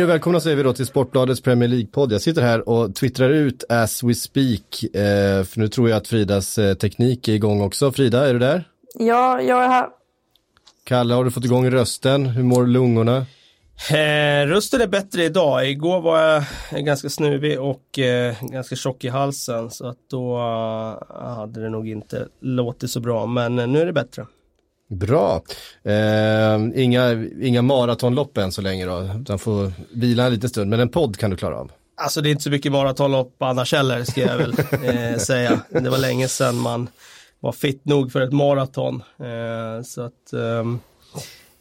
Hej och välkomna säger vi då till Sportbladets Premier League-podd. Jag sitter här och twittrar ut as we speak, eh, för nu tror jag att Fridas eh, teknik är igång också. Frida, är du där? Ja, jag är här. Kalle, har du fått igång rösten? Hur mår lungorna? Eh, rösten är bättre idag. Igår var jag ganska snuvig och eh, ganska tjock i halsen så att då eh, hade det nog inte låtit så bra. Men eh, nu är det bättre. Bra. Eh, inga, inga maratonlopp än så länge då, utan får vila en liten stund. Men en podd kan du klara av. Alltså det är inte så mycket maratonlopp annars heller ska jag väl eh, säga. Det var länge sedan man var fit nog för ett maraton. Eh, så att ehm,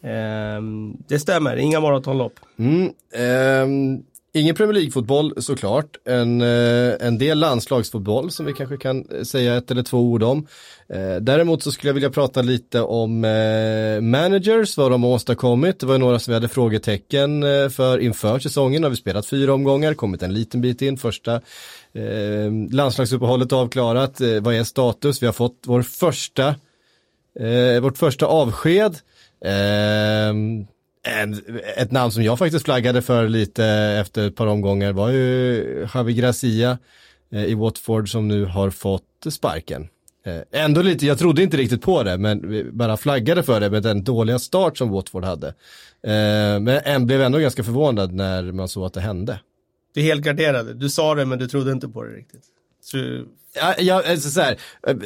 ehm, det stämmer, inga maratonlopp. Mm, ehm, ingen Premier League-fotboll såklart. En, eh, en del landslagsfotboll som vi kanske kan eh, säga ett eller två ord om. Eh, däremot så skulle jag vilja prata lite om managers, vad de har åstadkommit. Det var några som vi hade frågetecken för inför säsongen. Har vi spelat fyra omgångar, kommit en liten bit in. Första landslagsuppehållet avklarat. Vad är status? Vi har fått vår första, vårt första avsked. En, ett namn som jag faktiskt flaggade för lite efter ett par omgångar var ju Javi Gracia eh, i Watford som nu har fått sparken. Eh, ändå lite, jag trodde inte riktigt på det, men vi bara flaggade för det med den dåliga start som Watford hade. Eh, men en blev ändå ganska förvånad när man såg att det hände. Du helgarderade, du sa det men du trodde inte på det riktigt. Ja, ja, alltså så här,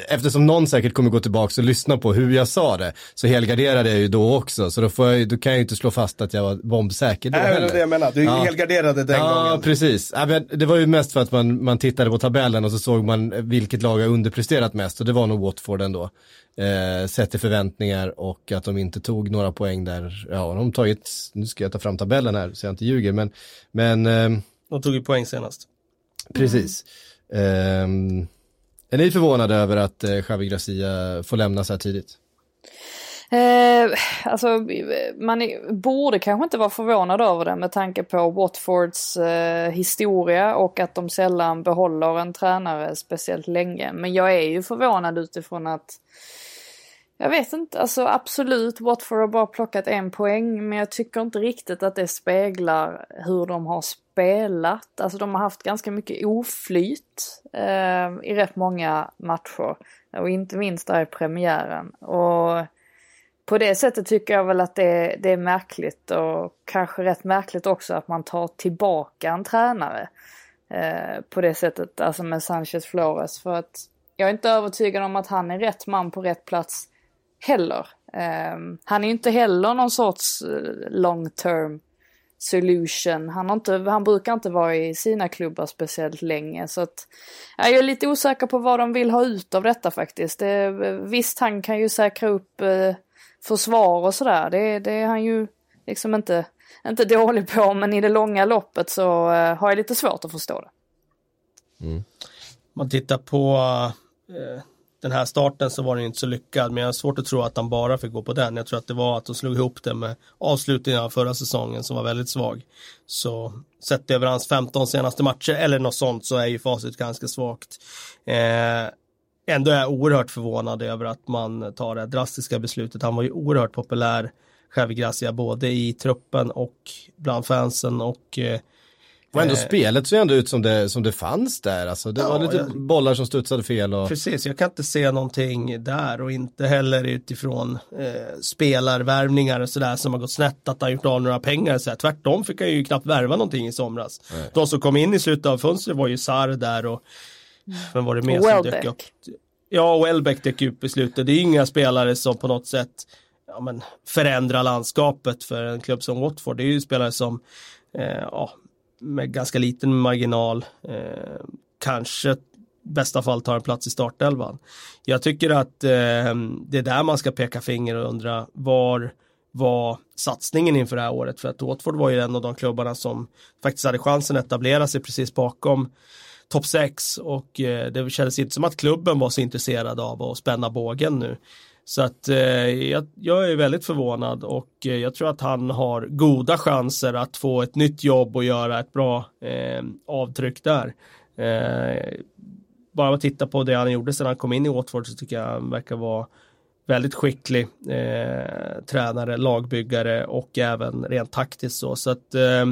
eftersom någon säkert kommer gå tillbaka och lyssna på hur jag sa det, så helgarderade jag ju då också, så då, får jag, då kan jag ju inte slå fast att jag var bombsäker då Nej, heller. det är det jag menar, du Ja. helgarderade den ja, gången. precis. Ja, men det var ju mest för att man, man tittade på tabellen och så såg man vilket lag har underpresterat mest och det var nog Watford ändå. Eh, sett till förväntningar och att de inte tog några poäng där, ja, de har tagit, nu ska jag ta fram tabellen här så jag inte ljuger, men, men ehm, De tog ju poäng senast. Precis. Ehm, är ni förvånade över att eh, Javi Gracia får lämna så här tidigt? Eh, alltså, man är, borde kanske inte vara förvånad över det med tanke på Watfords eh, historia och att de sällan behåller en tränare speciellt länge. Men jag är ju förvånad utifrån att jag vet inte, alltså absolut, Watford har bara plockat en poäng, men jag tycker inte riktigt att det speglar hur de har spelat. Alltså de har haft ganska mycket oflyt eh, i rätt många matcher. Och inte minst där i premiären. Och på det sättet tycker jag väl att det, det är märkligt och kanske rätt märkligt också att man tar tillbaka en tränare. Eh, på det sättet, alltså med Sanchez Flores. För att jag är inte övertygad om att han är rätt man på rätt plats heller. Eh, han är ju inte heller någon sorts eh, long term solution. Han, har inte, han brukar inte vara i sina klubbar speciellt länge. Så att, ja, jag är lite osäker på vad de vill ha ut av detta faktiskt. Det, visst, han kan ju säkra upp eh, försvar och sådär. Det, det är han ju liksom inte, inte dålig på. Men i det långa loppet så eh, har jag lite svårt att förstå det. man tittar på eh, den här starten så var den inte så lyckad men jag har svårt att tro att han bara fick gå på den. Jag tror att det var att de slog ihop det med avslutningen av förra säsongen som var väldigt svag. Så sett över hans 15 senaste matcher eller något sånt så är ju facit ganska svagt. Eh, ändå är jag oerhört förvånad över att man tar det här drastiska beslutet. Han var ju oerhört populär, Javi Gracia, både i truppen och bland fansen och eh, och ändå Eh. spelet såg ändå ut som det, som det fanns där. Alltså, det Ja, var lite jag- bollar som studsade fel. Och... Precis, jag kan inte se någonting där och inte heller utifrån eh, spelarvärvningar och sådär som har gått snett att han gjort av några pengar. Så här. Tvärtom fick han ju knappt värva någonting i somras. De som kom in i slutet av fönstret var ju Sar där och vem var det mer som dök upp? Ja, och Welbeck dök upp i slutet. Det är inga spelare som på något sätt ja, men, förändrar landskapet för en klubb som Watford. Det är ju spelare som eh, ja, med ganska liten marginal eh, kanske bästa fall tar en plats i startelvan. Jag tycker att eh, det är där man ska peka finger och undra var var satsningen inför det här året för att Watford var ju en av de klubbarna som faktiskt hade chansen att etablera sig precis bakom topp 6 och eh, det kändes inte som att klubben var så intresserad av att spänna bågen nu. Så att eh, jag, jag är väldigt förvånad och eh, jag tror att han har goda chanser att få ett nytt jobb och göra ett bra eh, avtryck där. Eh, bara att titta på det han gjorde sedan han kom in i Watford så tycker jag han verkar vara väldigt skicklig eh, tränare, lagbyggare och även rent taktiskt så. Så att eh,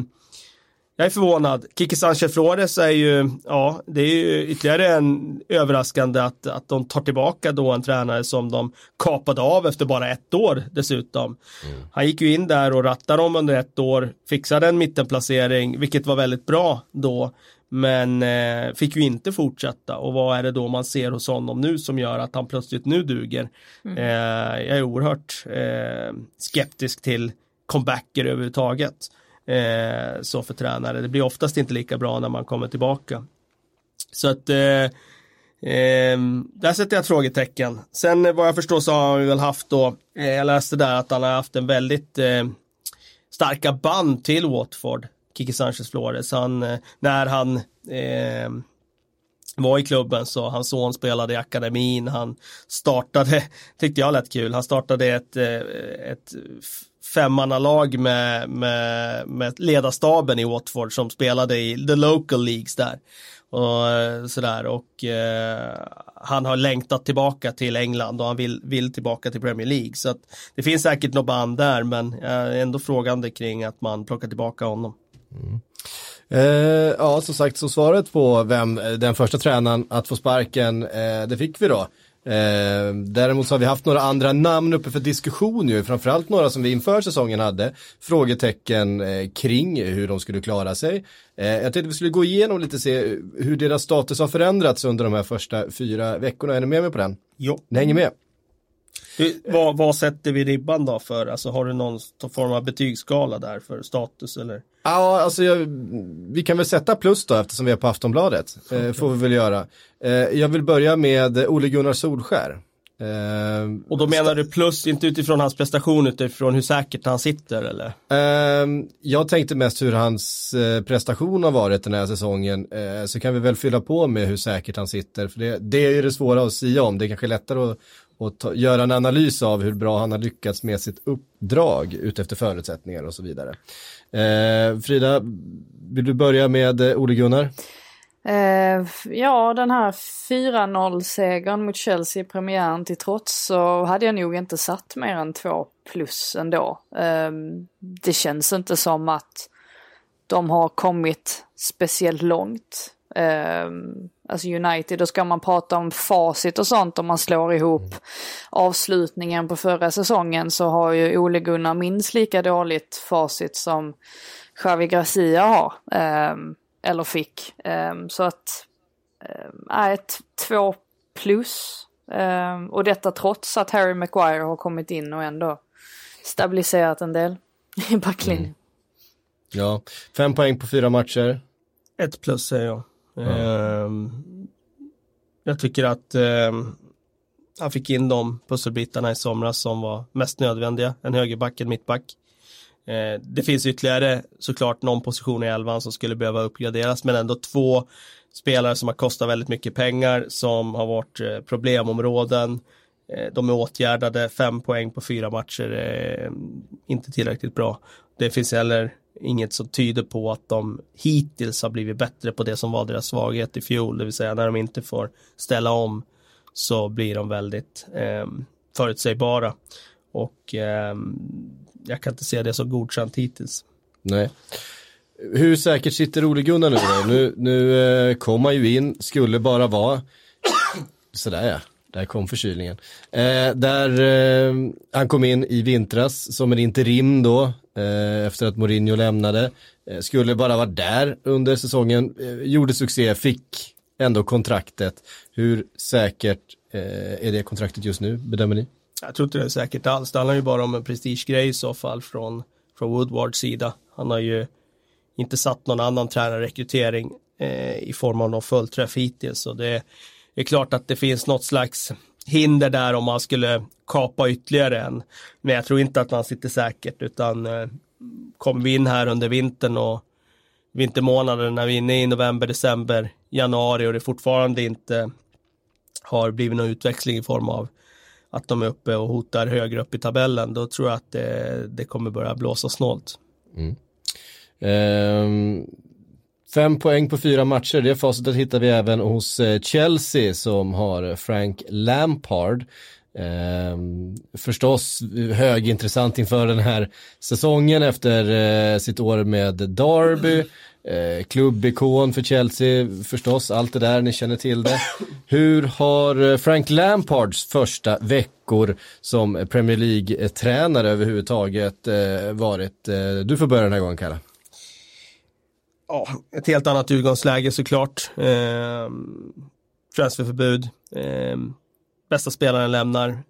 jag är förvånad. Kiki Sanchez Flores är ju, ja, det är ju ytterligare en överraskande att, att de tar tillbaka då en tränare som de kapade av efter bara ett år dessutom. Mm. Han gick ju in där och rattade dem under ett år, fixade en mittenplacering, vilket var väldigt bra då. Men eh, fick ju inte fortsätta och vad är det då man ser hos honom nu som gör att han plötsligt nu duger? Mm. Eh, jag är oerhört eh, skeptisk till comebacker överhuvudtaget. Eh, så för tränare. Det blir oftast inte lika bra när man kommer tillbaka. Så att eh, eh, där sätter jag ett frågetecken. Sen eh, vad jag förstår så har han väl haft då, eh, jag läste där att han har haft en väldigt eh, starka band till Watford. Kiki Sanchez Flores. Han, eh, när han eh, var i klubben så hans son spelade i akademin. Han startade, tyckte jag lät kul, han startade ett, eh, ett femmannalag med, med, med ledarstaben i Watford som spelade i the local leagues där. Och eh, sådär och eh, han har längtat tillbaka till England och han vill, vill tillbaka till Premier League. Så att det finns säkert något band där men jag är ändå frågande kring att man plockar tillbaka honom. Mm. Eh, ja, som sagt, så svaret på vem den första tränaren att få sparken, eh, det fick vi då. Eh, däremot så har vi haft några andra namn uppe för diskussion ju, framförallt några som vi inför säsongen hade frågetecken eh, kring hur de skulle klara sig. Eh, jag tänkte vi skulle gå igenom lite se hur deras status har förändrats under de här första fyra veckorna. Är ni med mig på den? Jo. Ni hänger med? Vad, vad sätter vi ribban då för? Alltså har du någon form av betygsskala där för status eller? Ja, alltså jag, vi kan väl sätta plus då eftersom vi är på Aftonbladet. Okay. Eh, får vi väl göra. Eh, jag vill börja med Ole Gunnar Solskär. Uh, och då menar du plus, inte utifrån hans prestation, utifrån hur säkert han sitter eller? Uh, jag tänkte mest hur hans uh, prestation har varit den här säsongen. Eh, så kan vi väl fylla på med hur säkert han sitter. För det, det är ju det svåra att säga om. Det är kanske lättare att, och ta, göra en analys av hur bra han har lyckats med sitt uppdrag utefter förutsättningar och så vidare. Eh, Frida, vill du börja med eh, Ole Gunnar? Eh, ja, den här 4-0-segern mot Chelsea i premiären till trots så hade jag nog inte satt mer än två plus ändå. Eh, det känns inte som att de har kommit speciellt långt. Eh, alltså United, då ska man prata om facit och sånt om man slår ihop avslutningen på förra säsongen så har ju Ole Gunnar minst lika dåligt facit som Xavi Gracia har. Um, eller fick. Um, så att, ett två plus. Um, och detta trots att Harry Maguire har kommit in och ändå stabiliserat en del i backlinjen. Mm. Ja, fem poäng på fyra matcher. Ett plus säger jag. Mm. Jag tycker att ehm, han fick in de pusselbitarna i somras som var mest nödvändiga. En högerback, en mittback. Ehm, det finns ytterligare såklart någon position i elvan som skulle behöva uppgraderas men ändå två spelare som har kostat väldigt mycket pengar som har varit eh, problemområden. De är åtgärdade, fem poäng på fyra matcher är inte tillräckligt bra. Det finns heller inget som tyder på att de hittills har blivit bättre på det som var deras svaghet i fjol, det vill säga när de inte får ställa om så blir de väldigt eh, förutsägbara. Och eh, jag kan inte se det som godkänt hittills. Nej. Hur säkert sitter Ole Gunnar nu då? Nu, nu eh, kom han ju in, skulle bara vara, sådär ja, där kom förkylningen. Eh, där eh, han kom in i vintras som en interim då, Eh, efter att Mourinho lämnade. Eh, skulle bara vara där under säsongen, eh, gjorde succé, fick ändå kontraktet. Hur säkert är det kontraktet just nu, bedömer ni? Jag tror inte det är säkert alls. Det handlar ju bara om en prestigegrej i så fall från, från Woodwards sida. Han har ju inte satt någon annan tränarrekrytering eh, i form av någon fullträff hittills. Så det är klart att det finns något slags hinder där om man skulle kapa ytterligare en. Men jag tror inte att man sitter säkert utan eh, kommer vi in här under vintern och vintermånaden när vi är inne i november, december, januari och det fortfarande inte har blivit någon utväxling i form av att de är uppe och hotar högre upp i tabellen, då tror jag att det, det kommer börja blåsa snålt. Mm. Um, fem poäng på fyra matcher, det facitet hittar vi även hos eh, Chelsea som har Frank Lampard. Eh, förstås högintressant inför den här säsongen efter eh, sitt år med Derby. Eh, klubbikon för Chelsea förstås, allt det där, ni känner till det. Hur har eh, Frank Lampards första veckor som Premier League-tränare överhuvudtaget eh, varit? Eh, du får börja den här gången Kalle. Ja, ett helt annat utgångsläge såklart. Eh, transferförbud. Eh, bästa spelaren lämnar.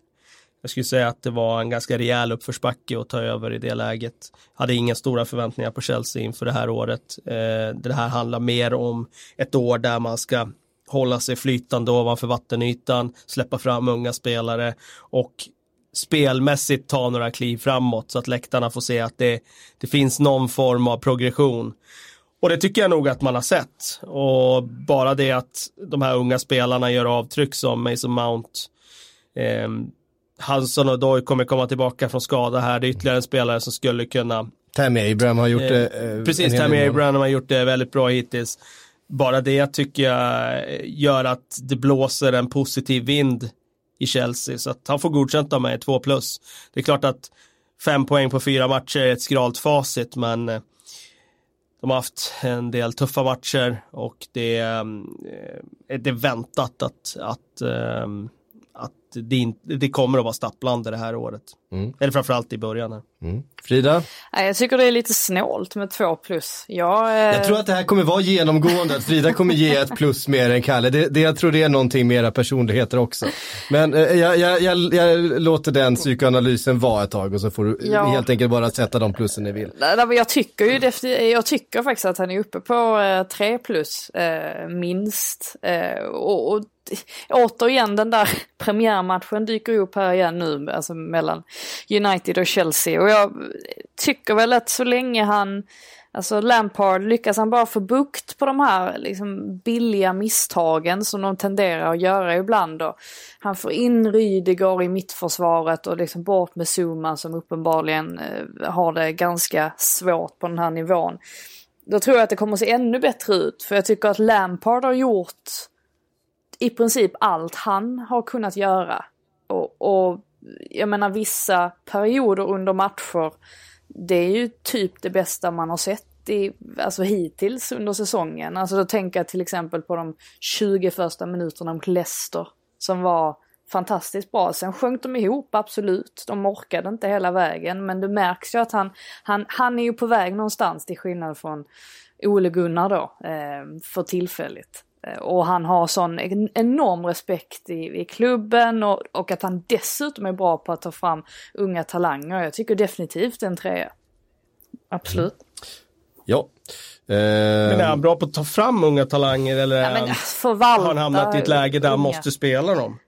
Jag skulle säga att det var en ganska rejäl uppförsbacke att ta över i det läget. Hade inga stora förväntningar på Chelsea inför det här året. Eh, det här handlar mer om ett år där man ska hålla sig flytande ovanför vattenytan, släppa fram unga spelare och spelmässigt ta några kliv framåt så att läktarna får se att det, det finns någon form av progression. Och det tycker jag nog att man har sett. Och bara det att de här unga spelarna gör avtryck som Mason Mount, eh, Hanson och Doy kommer komma tillbaka från skada här. Det är ytterligare en spelare som skulle kunna... Tammy Abraham har gjort det. Eh, precis, Tammy Abraham har gjort det väldigt bra hittills. Bara det tycker jag gör att det blåser en positiv vind i Chelsea. Så att han får godkänt av mig, två plus. Det är klart att fem poäng på fyra matcher är ett skralt facit, men eh, de har haft en del tuffa matcher och det, eh, det är väntat att, att eh, det, det kommer att vara stapplande det här året. Mm. Eller framförallt i början. Här. Mm. Frida? Jag tycker det är lite snålt med två plus. Jag, eh... jag tror att det här kommer vara genomgående, att Frida kommer ge ett plus mer än Kalle. Det, det, jag tror det är någonting med era personligheter också. Men eh, jag, jag, jag, jag, låter den psykoanalysen vara ett tag och så får du ja. helt enkelt bara sätta de plussen ni vill. Jag tycker ju jag tycker faktiskt att han är uppe på eh, tre plus eh, minst. Eh, och, och återigen den där premiärmatchen dyker upp här igen nu, alltså mellan United och Chelsea. Och jag tycker väl att så länge han, alltså Lampard, lyckas han bara få bukt på de här liksom billiga misstagen som de tenderar att göra ibland. Och han får in Rydiger i mittförsvaret och liksom bort med Zuma som uppenbarligen eh, har det ganska svårt på den här nivån. Då tror jag att det kommer att se ännu bättre ut. För jag tycker att Lampard har gjort i princip allt han har kunnat göra. Och, och jag menar vissa perioder under matcher, det är ju typ det bästa man har sett i, alltså hittills under säsongen. Alltså då tänker jag till exempel på de 20 första minuterna mot Leicester som var fantastiskt bra. Sen sjönk de ihop, absolut. De orkade inte hela vägen, men det märks ju att han, han, han är ju på väg någonstans till skillnad från Ole Gunnar då, eh, för tillfället. Eh, och han har sån enorm respekt i, i klubben och, och, att han dessutom är bra på att ta fram unga talanger. Jag tycker definitivt en trea. Absolut. Mm. Ja. Eh... Men är han bra på att ta fram unga talanger eller ja, men, har han hamnat i ett läge där han måste spela dem?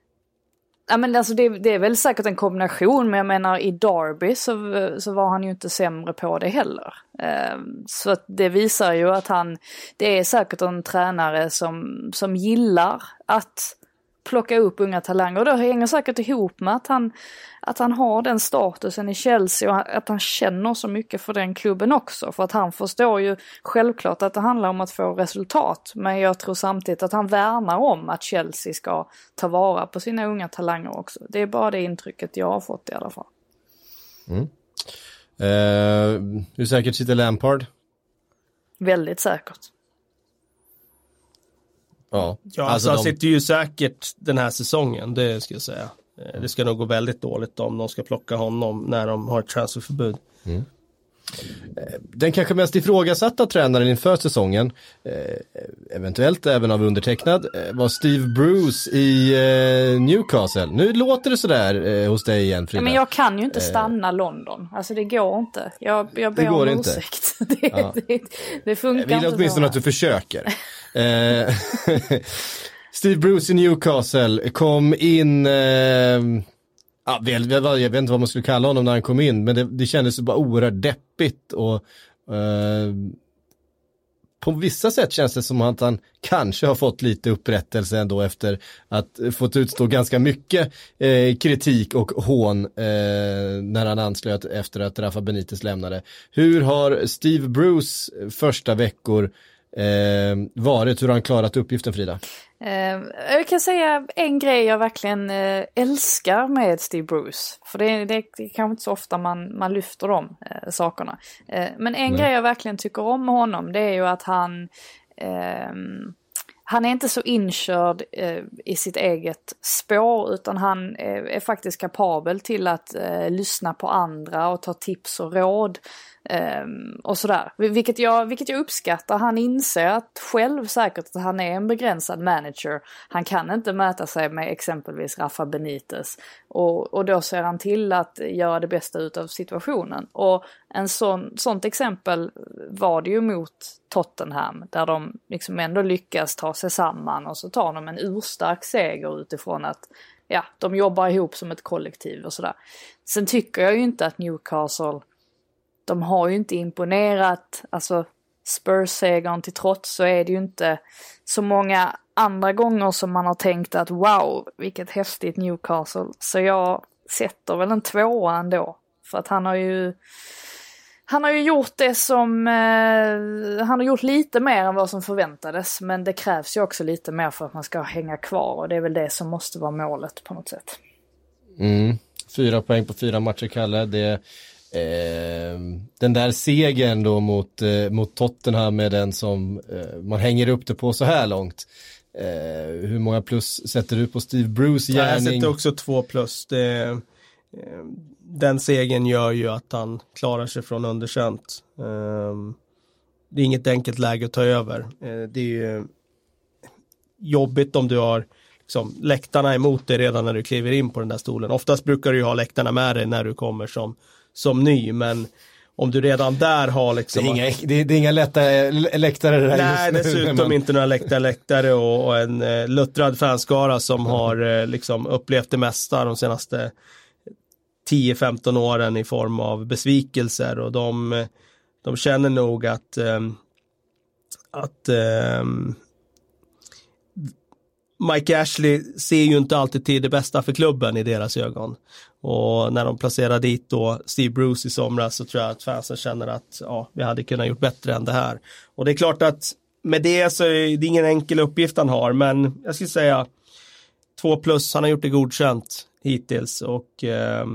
Ja men alltså det, det, är väl säkert en kombination men jag menar i Derby så, så var han ju inte sämre på det heller. Eh, så att det visar ju att han, det är säkert en tränare som, som gillar att plocka upp unga talanger. Och det hänger säkert ihop med att han, att han har den statusen i Chelsea och att han känner så mycket för den klubben också. För att han förstår ju självklart att det handlar om att få resultat. Men jag tror samtidigt att han värnar om att Chelsea ska ta vara på sina unga talanger också. Det är bara det intrycket jag har fått i alla fall. Mm. Uh, hur säkert sitter Lampard? Väldigt säkert. Ja, ja alltså, alltså de... han sitter ju säkert den här säsongen, det ska jag säga. Eh, det ska nog gå väldigt dåligt om de ska plocka honom när de har ett transferförbud. Mm. Eh, den kanske mest ifrågasatta tränaren inför säsongen, eh, eventuellt även av undertecknad, var Steve Bruce i Newcastle. Nu låter det sådär hos dig igen Frida. men jag kan ju inte stanna London, alltså det går inte. Jag, jag ber om ursäkt. Det, ja. det, det, funkar inte Jag vill åtminstone att du försöker. Eh, Steve Bruce i Newcastle kom in, eh, ja, jag, vet inte vad man skulle kalla honom när han kom in, men det, det kändes bara oerhört deppigt och eh, på vissa sätt känns det som att han kanske har fått lite upprättelse ändå efter att fått utstå ganska mycket eh, kritik och hån eh, när han anslöt efter att Rafa Benitez lämnade. Hur har Steve Bruce första veckor eh, varit? Hur har han klarat uppgiften Frida? Eh, jag kan säga en grej jag verkligen eh, älskar med Steve Bruce. För det, det, det är kanske inte så ofta man, man lyfter de eh, sakerna. Eh, men en Nej. grej jag verkligen tycker om med honom det är ju att han ehm, han är inte så inkörd eh, i sitt eget spår utan han är, är faktiskt kapabel till att eh, lyssna på andra och ta tips och råd. Um, och sådär. Vilket jag, vilket jag uppskattar. Han inser att själv säkert att han är en begränsad manager. Han kan inte mäta sig med exempelvis Rafa Benitez. Och, och då ser han till att göra det bästa utav situationen. Och en sån, sånt exempel var det ju mot Tottenham. Där de liksom ändå lyckas ta sig samman och så tar de en urstark seger utifrån att ja, de jobbar ihop som ett kollektiv och sådär. Sen tycker jag ju inte att Newcastle de har ju inte imponerat. Alltså Spurs-segern till trots så är det ju inte så många andra gånger som man har tänkt att wow, vilket häftigt Newcastle. Så jag sätter väl en tvåa ändå. För att han har ju han har ju gjort det som, eh, han har gjort lite mer än vad som förväntades. Men det krävs ju också lite mer för att man ska hänga kvar och det är väl det som måste vara målet på något sätt. Mm. Fyra poäng på fyra matcher, Kalle. Det Eh, den där segern då mot, eh, mot Tottenham med den som eh, man hänger upp det på så här långt. Eh, hur många plus sätter du på Steve Bruce gärning? Jag sätter också två plus. Det, eh, den segern gör ju att han klarar sig från underkänt. Ehm, det är inget enkelt läge att ta över. Eh, det är ju jobbigt om du har liksom, läktarna emot dig redan när du kliver in på den där stolen. Oftast brukar du ju ha läktarna med dig när du kommer som som ny, men om du redan där har liksom... Det är inga, det är, det är inga lätta läktare där Nej, dessutom man... inte några läkta läktare och, och en eh, luttrad fanskara som mm. har eh, liksom upplevt det mesta de senaste 10-15 åren i form av besvikelser och de, de känner nog att, eh, att eh, Mike Ashley ser ju inte alltid till det bästa för klubben i deras ögon. Och när de placerar dit då Steve Bruce i somras så tror jag att fansen känner att ja, vi hade kunnat gjort bättre än det här. Och det är klart att med det så är det ingen enkel uppgift han har, men jag skulle säga två plus, han har gjort det godkänt hittills och eh,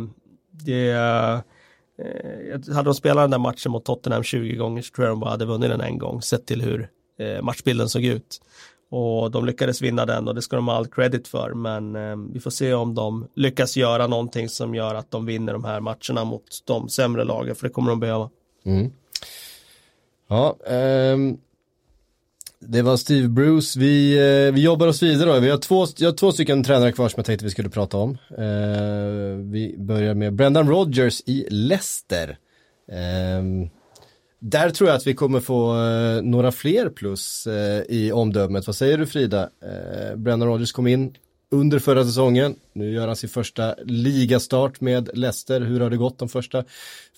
det eh, hade de spelat den där matchen mot Tottenham 20 gånger så tror jag de bara hade vunnit den en gång, sett till hur eh, matchbilden såg ut. Och de lyckades vinna den och det ska de ha all credit för. Men eh, vi får se om de lyckas göra någonting som gör att de vinner de här matcherna mot de sämre lagen. För det kommer de behöva. Mm. Ja, ehm, det var Steve Bruce. Vi, eh, vi jobbar oss vidare. Vi har två, jag har två stycken tränare kvar som jag tänkte vi skulle prata om. Eh, vi börjar med Brendan Rodgers i Leicester. Ehm, där tror jag att vi kommer få eh, några fler plus eh, i omdömet. Vad säger du Frida? Eh, Brennan Rodgers kom in under förra säsongen. Nu gör han sin första ligastart med Leicester. Hur har det gått de första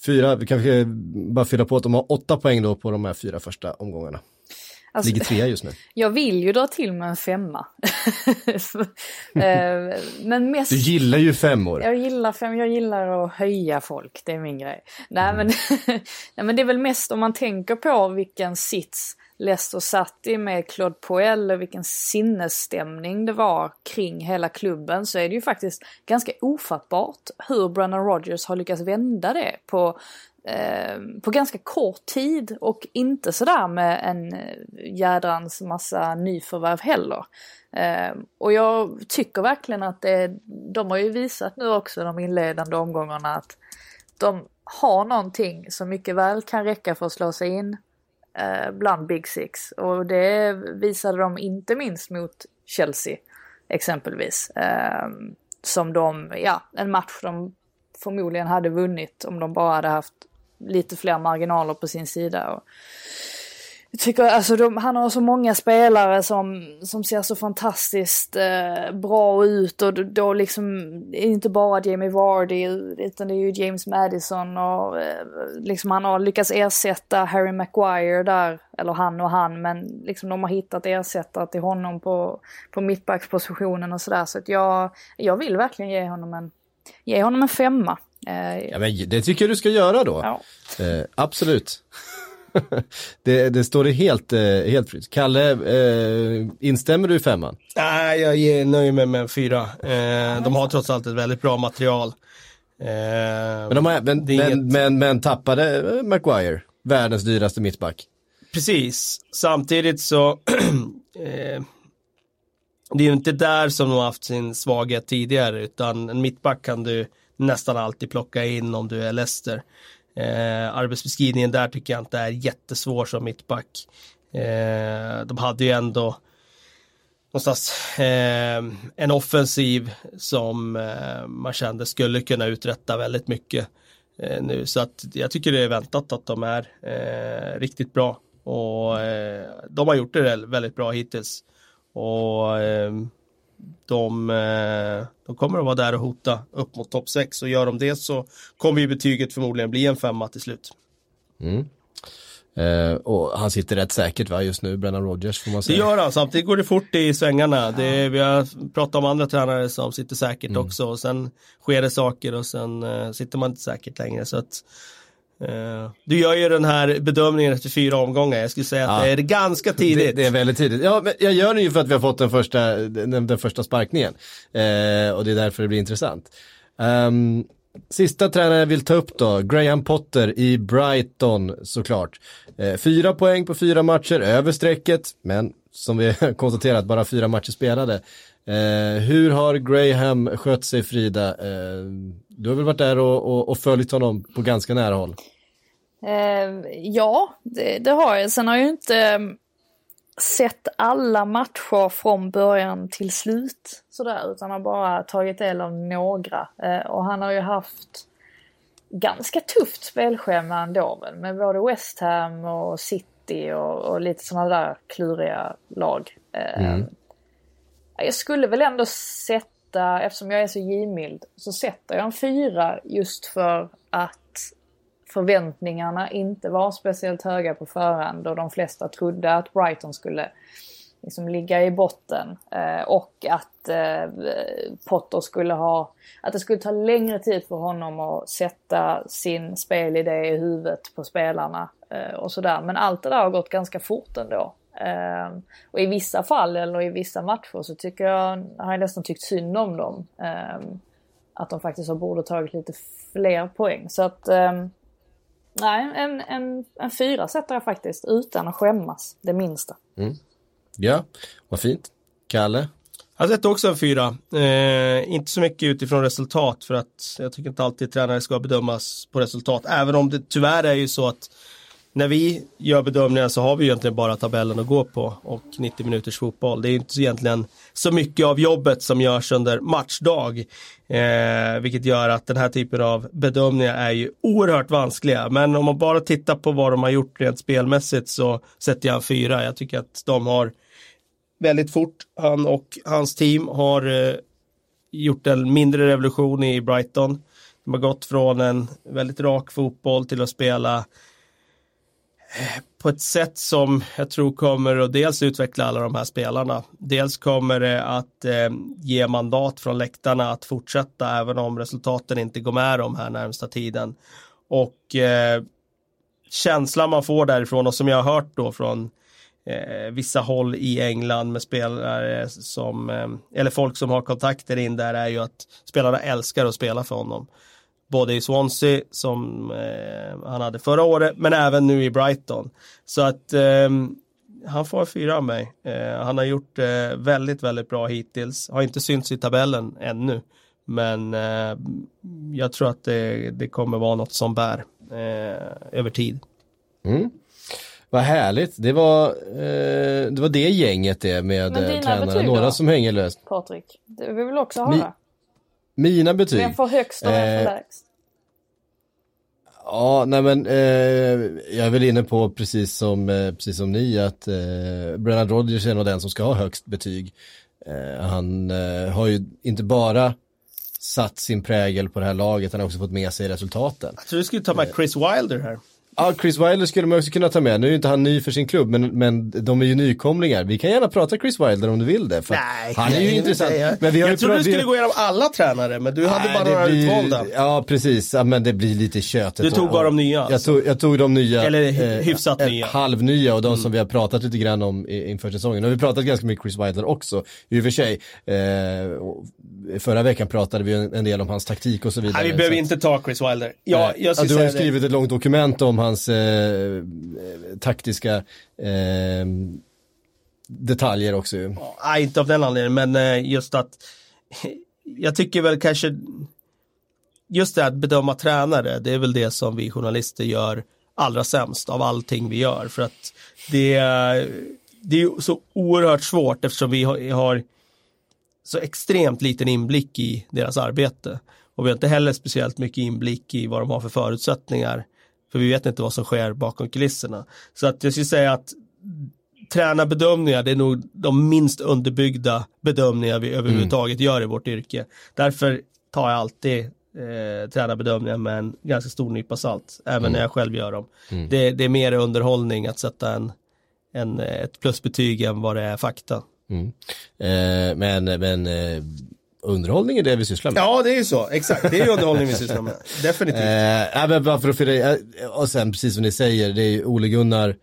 fyra? Vi kanske bara fylla på att de har åtta poäng då på de här fyra första omgångarna. Alltså, Ligger trea just nu. Jag vill ju dra till med en femma. Eh, men mest... Du gillar ju femmor. Jag gillar fem, jag gillar att höja folk, det är min grej. Nej, mm. men, nej men det är väl mest om man tänker på vilken sits Leicester satt i med Claude Poel och vilken sinnesstämning det var kring hela klubben så är det ju faktiskt ganska ofattbart hur Brennan Rogers har lyckats vända det på Eh, på ganska kort tid och inte sådär med en eh, jädrans massa nyförvärv heller. Eh, och jag tycker verkligen att det, de har ju visat nu också de inledande omgångarna att de har någonting som mycket väl kan räcka för att slå sig in eh, bland Big Six. Och det visade de inte minst mot Chelsea exempelvis. Ehm, som de, ja, en match de förmodligen hade vunnit om de bara hade haft lite fler marginaler på sin sida. Och jag tycker alltså de, han har så många spelare som, som ser så fantastiskt eh, bra ut och då liksom inte bara Jamie Vardy utan det är ju James Madison och eh, liksom han har lyckats ersätta Harry Maguire där, eller han och han men liksom de har hittat ersättare till honom på, på mittbackspositionen och sådär så att jag, jag vill verkligen ge honom en, ge honom en femma. Eh, ja, men det tycker jag du ska göra då. Ja. Eh, absolut. det, det står det helt, eh, helt fritt. Kalle, eh, instämmer du i femman? Nej, jag nöjer mig med en fyra. Eh, de har trots allt ett väldigt bra material. Eh, Men, de har, men, är men, inget- men, men tappade Maguire, världens dyraste mittback. Precis, samtidigt så eh, det är ju inte där som de har haft sin svaghet tidigare utan en mittback kan du nästan alltid plocka in om du är Leicester. Eh, arbetsbeskrivningen där tycker jag inte är jättesvår som mittback. Eh, de hade ju ändå någonstans eh, en offensiv som eh, man kände skulle kunna uträtta väldigt mycket eh, nu. Så att jag tycker det är väntat att de är eh, riktigt bra. Och eh, de har gjort det väldigt bra hittills. Och eh, de, eh, de kommer att vara där och hota upp mot topp 6 och gör de det så kommer ju betyget förmodligen bli en femma till slut. Eh, och han sitter rätt säkert va, just nu, Brennan Rodgers får man Det säga. gör han, samtidigt går det fort i svängarna. Det, vi har pratat om andra tränare som sitter säkert också och sen sker det saker och sen eh, sitter man inte säkert längre. Så att, du gör ju den här bedömningen efter fyra omgångar. Jag skulle säga att Ja. det är ganska tidigt. Det, det är väldigt tidigt. Ja, men jag gör det ju för att vi har fått den första, den, den första sparkningen. Eh, och det är därför det blir intressant. Ehm, sista tränaren jag vill ta upp då, Graham Potter i Brighton såklart. Eh, fyra poäng på fyra matcher, över strecket, men som vi har konstaterat, bara fyra matcher spelade. Eh, hur har Graham skött sig Frida? Eh, du har väl varit där och, och, och följt honom på ganska nära håll? Eh, ja, det, det har jag. Sen har jag ju inte eh, sett alla matcher från början till slut sådär, utan har bara tagit del av några. Eh, och han har ju haft ganska tufft spelschema ändå väl, med både West Ham och City och, och lite sådana där kluriga lag. Eh, Jag skulle väl ändå sätta, eftersom jag är så givmild, så sätter jag en fyra just för att förväntningarna inte var speciellt höga på förhand och de flesta trodde att Brighton skulle liksom ligga i botten eh, och att eh, Potter skulle ha, att det skulle ta längre tid för honom att sätta sin spelidé i huvudet på spelarna eh, och sådär. Men allt det där har gått ganska fort ändå. Eh, och i vissa fall eller i vissa matcher så tycker jag, har jag nästan tyckt synd om dem. Eh, att de faktiskt har borde tagit lite fler poäng. Så att eh, Nej, en, en, en fyra sätter jag faktiskt utan att skämmas, det minsta. Ja, vad fint. Kalle? Jag sätter också en fyra. Eh, inte så mycket utifrån resultat för att jag tycker inte alltid tränare ska bedömas på resultat. Även om det tyvärr är ju så att när vi gör bedömningar så har vi egentligen bara tabellen att gå på och 90 minuters fotboll. Det är inte så egentligen så mycket av jobbet som görs under matchdag. Eh, vilket gör att den här typen av bedömningar är ju oerhört vanskliga. Men om man bara tittar på vad de har gjort rent spelmässigt så sätter jag en fyra. Jag tycker att de har väldigt fort. Han och hans team har eh, gjort en mindre revolution i Brighton. De har gått från en väldigt rak fotboll till att spela på ett sätt som jag tror kommer att dels utveckla alla de här spelarna. Dels kommer det att eh, ge mandat från läktarna att fortsätta även om resultaten inte går med dem här närmsta tiden. Och eh, känslan man får därifrån och som jag har hört då från eh, vissa håll i England med spelare som, eh, eller folk som har kontakter in där är ju att spelarna älskar att spela för honom. Både i Swansea som eh, han hade förra året men även nu i Brighton. Så att eh, han får fyra av mig. Eh, han har gjort eh, väldigt, väldigt bra hittills. Har inte synts i tabellen ännu. Men eh, jag tror att det, det kommer vara något som bär eh, över tid. Vad härligt, det var, eh, det var det gänget det med betyg några som hänger löst. Patrik, det vill väl också höra? Mina betyg? Vem får högst och vem Eh, får lägst? Ja, nej men eh, jag är väl inne på precis som, eh, precis som ni att eh, Brennan Rodgers är nog den som ska ha högst betyg. Eh, han eh, har ju inte bara satt sin prägel på det här laget, han har också fått med sig resultaten. Jag tror du skulle ta med Chris Wilder här. Ja, Chris Wilder skulle man också kunna ta med. Nu är inte han ny för sin klubb, men, men de är ju nykomlingar. Vi kan gärna prata Chris Wilder om du vill det. För Nej, han är ju intressant. nej, Men vi har ju jag trodde du skulle vi- gå igenom alla tränare, men du hade Nej, bara det några blir- utvalda. Ja, precis. Ja, men det blir lite tjötigt. Du tog bara de nya, Jag tog, jag tog de nya. Eller hy- hyfsat eh, nya. Halvnya och de som vi har pratat lite grann om i- inför säsongen. Och vi har pratat ganska mycket Chris Wilder också, i och för sig. Eh, förra veckan pratade vi en, del om hans taktik och så vidare. Nej, vi behöver Så inte ta Chris Wilder. Ja, Nej. jag ja, du har ju det. skrivit ett långt dokument om hans eh, taktiska eh, detaljer också ju. Nej, inte av den anledningen, men eh, just att jag tycker väl kanske just det att bedöma tränare, det är väl det som vi journalister gör allra sämst av allting vi gör. För att det, är- det är så oerhört svårt eftersom vi har så extremt liten inblick i deras arbete. Och vi har inte heller speciellt mycket inblick i vad de har för förutsättningar. För vi vet inte vad som sker bakom kulisserna. Så att jag skulle säga att tränarbedömningar, det är nog de minst underbyggda bedömningar vi överhuvudtaget gör i vårt yrke. Därför tar jag alltid eh, tränarbedömningar med en ganska stor nypa salt, även när jag själv gör dem. Det, det är mer underhållning att sätta en, en, ett plusbetyg än vad det är fakta. Mm. Eh, men men eh, underhållning är det vi sysslar med. Ja, det är ju så. Exakt. Det är ju underhållning vi sysslar med. Definitivt. Eh, men bara för att fylla eh, och sen precis som ni säger, det är ju Ole Gunnar